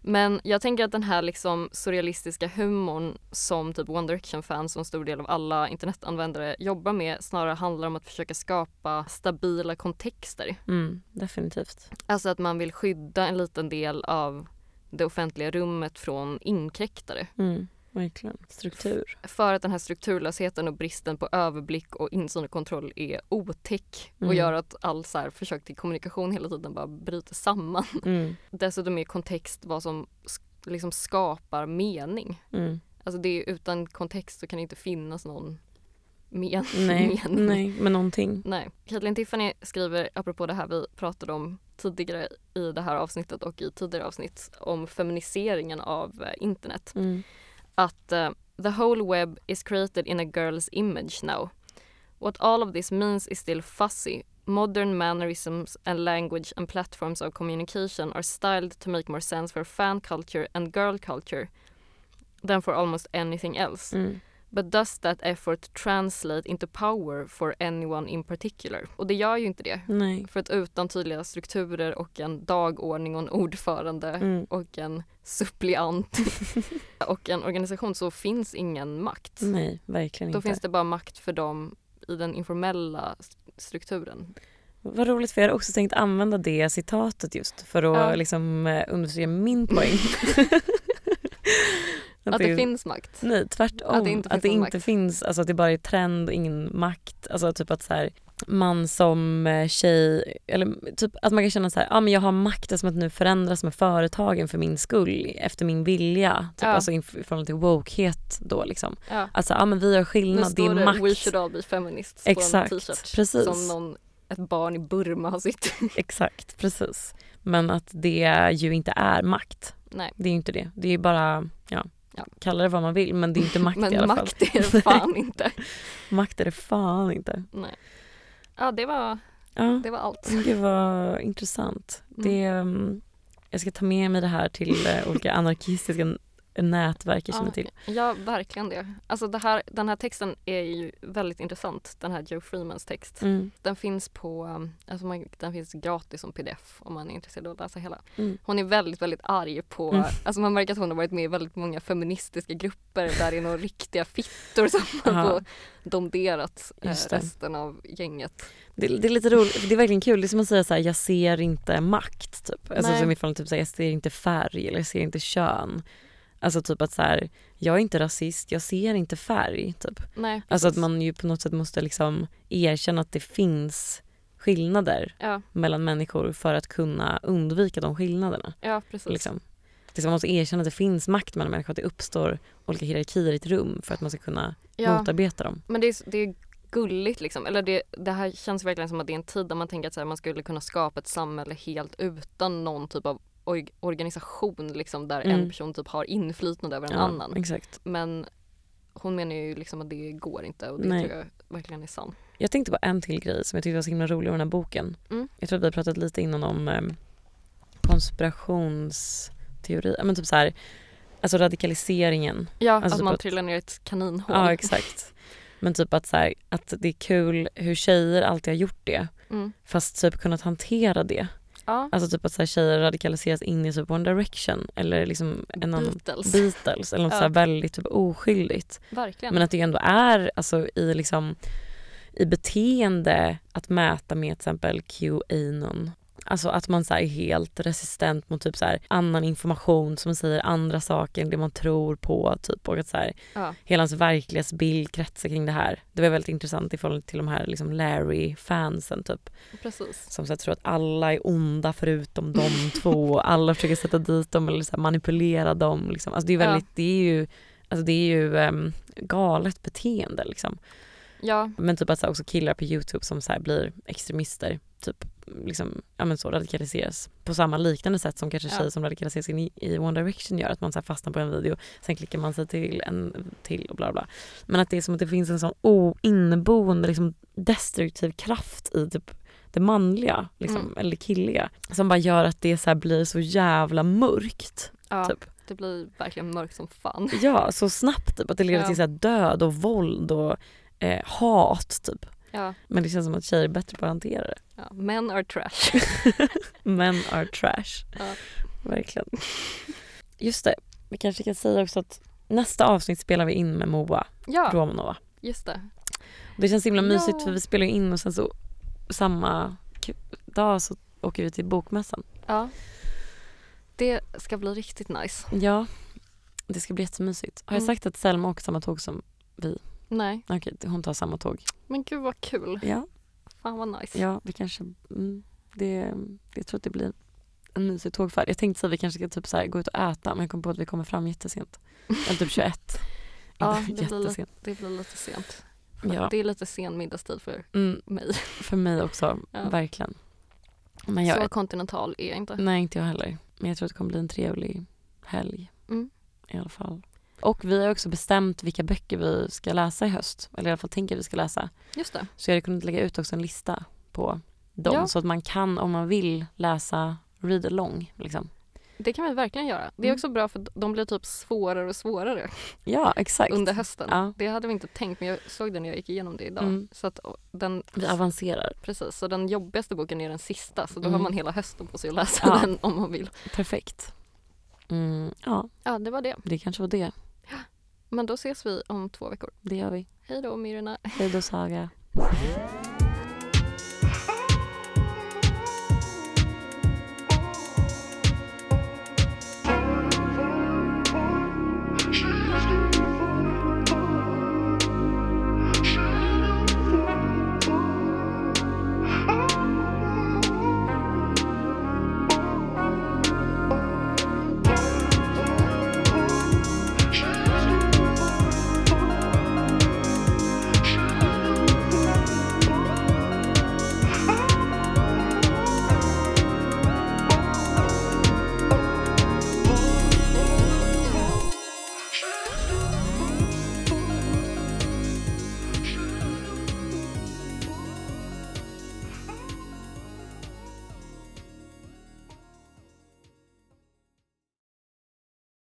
Men jag tänker att den här liksom surrealistiska humorn som typ One Direction-fans och en stor del av alla internetanvändare jobbar med snarare handlar om att försöka skapa stabila kontexter. Mm. Definitivt. Alltså att man vill skydda en liten del av det offentliga rummet från inkräktare. Mm. Verkligen. Struktur. För att den här strukturlösheten och bristen på överblick och insyn och kontroll är otäck och Mm. gör att all så här försök till kommunikation hela tiden bara bryter samman. Mm. Dessutom är kontext vad som liksom skapar mening. Mm. Alltså det är utan kontext så kan det inte finnas någon men Nej, mening. nej, men någonting. Nej. Kathleen Tiffany skriver, apropå det här vi pratade om tidigare i det här avsnittet och i tidigare avsnitt om feminiseringen av eh, internet. Mm. Att uh, the whole web is created in a girl's image now. What all of this means is still fuzzy. Modern mannerisms and language and platforms of communication are styled to make more sense for fan culture and girl culture than for almost anything else. Mm. But does that effort translate into power for anyone in particular? Och det gör ju inte det. Nej. För att utan tydliga strukturer och en dagordning och en ordförande Mm. och en suppleant och en organisation så finns ingen makt. Nej, verkligen Då inte. finns det bara makt för dem i den informella st- strukturen. Vad roligt för jag hade också tänkt använda det citatet just för att Ja. liksom eh, understryka min poäng. Att det är- finns makt. Nej tvärtom. Att det inte finns någon makt. finns, alltså att det bara är trend och ingen makt. Alltså typ att så här, man som eh, tjej, eller typ att man kan känna så här, ah, men jag har makten som att nu förändras med företagen för min skull, efter min vilja. Typ, Ja. Alltså i förhållande till wokehet då liksom. Ja. Alltså ah, men vi har Nu skillnad, det står är det makt. We should all be feminists på en Exakt, t-shirt. precis. Som någon, ett barn i Burma har sytt. Exakt, precis. Men att det ju inte är makt. Nej. Det är ju inte det. Det är ju bara, ja, Ja. kalla det vad man vill men det är inte makt Men i alla fall. makt är det fan inte. Makt är det fan inte. Nej. Ja det var, Ja. det var allt. Men Gud vad intressant. Mm. Det, um, jag ska ta med mig det här till eh, olika anarkistiska nätverk jag känner Ja, till. Ja, verkligen det. Alltså det här, den här texten är ju väldigt intressant, den här Joe Freemans text. Mm. Den finns på, alltså man, den finns gratis som pdf om man är intresserad av att läsa hela. Mm. Hon är väldigt, väldigt arg på, Mm. alltså man märker att hon har varit med i väldigt många feministiska grupper där det är några riktiga fittor som har domderat eh, resten av gänget. Det, det är lite roligt, det är verkligen kul. Det är som att säga så här, jag ser inte makt typ. Alltså Nej. som i fall typ så här, jag ser inte färg eller jag ser inte kön. Alltså typ att så här, jag är inte rasist, jag ser inte färg typ. Nej, Alltså att man ju på något sätt måste liksom erkänna att det finns skillnader Ja, mellan människor för att kunna undvika de skillnaderna. ja precis. Liksom. Man måste erkänna att det finns makt mellan människor, att det uppstår olika hierarkier i ett rum för att man ska kunna Ja. motarbeta dem. Men det är, det är gulligt liksom. Eller det, det här känns verkligen som att det är en tid där man tänker att så här, man skulle kunna skapa ett samhälle helt utan någon typ av org- organisation liksom där Mm. en person typ har inflytande över en Ja, annan. Exakt. Men hon menar ju liksom att det går inte och det Nej. tror jag verkligen är sant. Jag tänkte på en till grej som jag tyckte var så himla rolig i den här boken. Mm. Jag tror att vi har pratat lite innan om eh, konspirationsteori, men typ så här, alltså radikaliseringen. Ja, Alltså att typ man att- trillar ner i ett kaninhål. Ja exakt. Men typ att, så här, att det är kul hur tjejer alltid har gjort det Mm. fast typ kunnat hantera det. Ja, Alltså typ att så här, tjejer radikaliseras in i typ One Direction eller liksom en annan Beatles. Beatles eller något Ja. så väldigt typ oskyldigt. Verkligen. Men att det ändå är alltså i liksom i beteende att mäta med till exempel QAnon. Alltså att man så är helt resistent mot typ så annan information som säger andra saker än det man tror på. Typ, och att så här, ja. hela hans verklighetsbild kretsar kring det här. Det var väldigt intressant i förhållande till de här liksom Larry-fansen typ. Precis. Som så här, tror att alla är onda förutom de två. och Alla försöker sätta dit dem eller så här, manipulera dem. Liksom. Alltså det är Ja. väldigt, det är ju, alltså det är ju ehm, galet beteende liksom. Ja, Men typ att så också killar på Youtube som så blir extremister, typ liksom, ja men så radikaliseras på samma liknande sätt som kanske Ja. tjejer som radikaliseras in i, i One Direction gör. Att man så fastnar på en video, sen klickar man sig till en till och bla bla. Men att det är som att det finns en sån o, inneboende liksom destruktiv kraft i typ det manliga, liksom, Mm. eller killiga. Som bara gör att det så blir så jävla mörkt. ja. Typ. det blir verkligen mörkt som fan. Ja, så snabbt typ. Att det leder Ja. till så här död och våld och eh, hat typ. Ja, Men det känns som att tjejer är bättre på att hantera det. ja. Men are trash. Men are trash. Ja. Verkligen. Just det, vi kanske kan säga också att nästa avsnitt spelar vi in med Moa Ja, Romanova. just det. Det känns himla mysigt Ja. för vi spelar in och sen så samma dag så åker vi till bokmässan. Ja. Det ska bli riktigt nice. Ja, det ska bli jättemysigt. Har jag Mm. sagt att Selma åker samma tåg som vi? Nej, Okej, hon tar samma tåg. men gud vad kul. Ja, Fan vad nice. ja vi kanske, mm, det, jag tror att det blir en mysig tågfärd. Jag tänkte att vi kanske ska typ så här gå ut och äta men jag kom på att vi kommer fram jättesent. Eller typ 21. Ja, det blir, lite, det blir lite sent. Ja. Det är lite sen middagstid för Mm, mig. för mig också, Ja. verkligen. Men jag, Så kontinental är jag inte. nej inte jag heller. Men jag tror att det kommer bli en trevlig helg Mm. i alla fall. Och vi har också bestämt vilka böcker vi ska läsa i höst. Eller i alla fall tänker vi ska läsa. Just det. Så jag hade kunnat lägga ut också en lista på dem. Ja. Så att man kan om man vill läsa read along. Liksom. Det kan vi verkligen göra. Det är Mm. också bra för de blir typ svårare och svårare Ja exakt. under hösten. Ja. Det hade vi inte tänkt men jag såg det när jag gick igenom det idag. Mm. Så att den, Vi avancerar. precis, så den jobbigaste boken är den sista så då Mm. har man hela hösten på sig att läsa Ja. den om man vill. Perfekt. Mm, ja, Ja det var det. det kanske var det. Men då ses vi om två veckor. Det gör vi. Hej då Myrorna. Hej då Saga.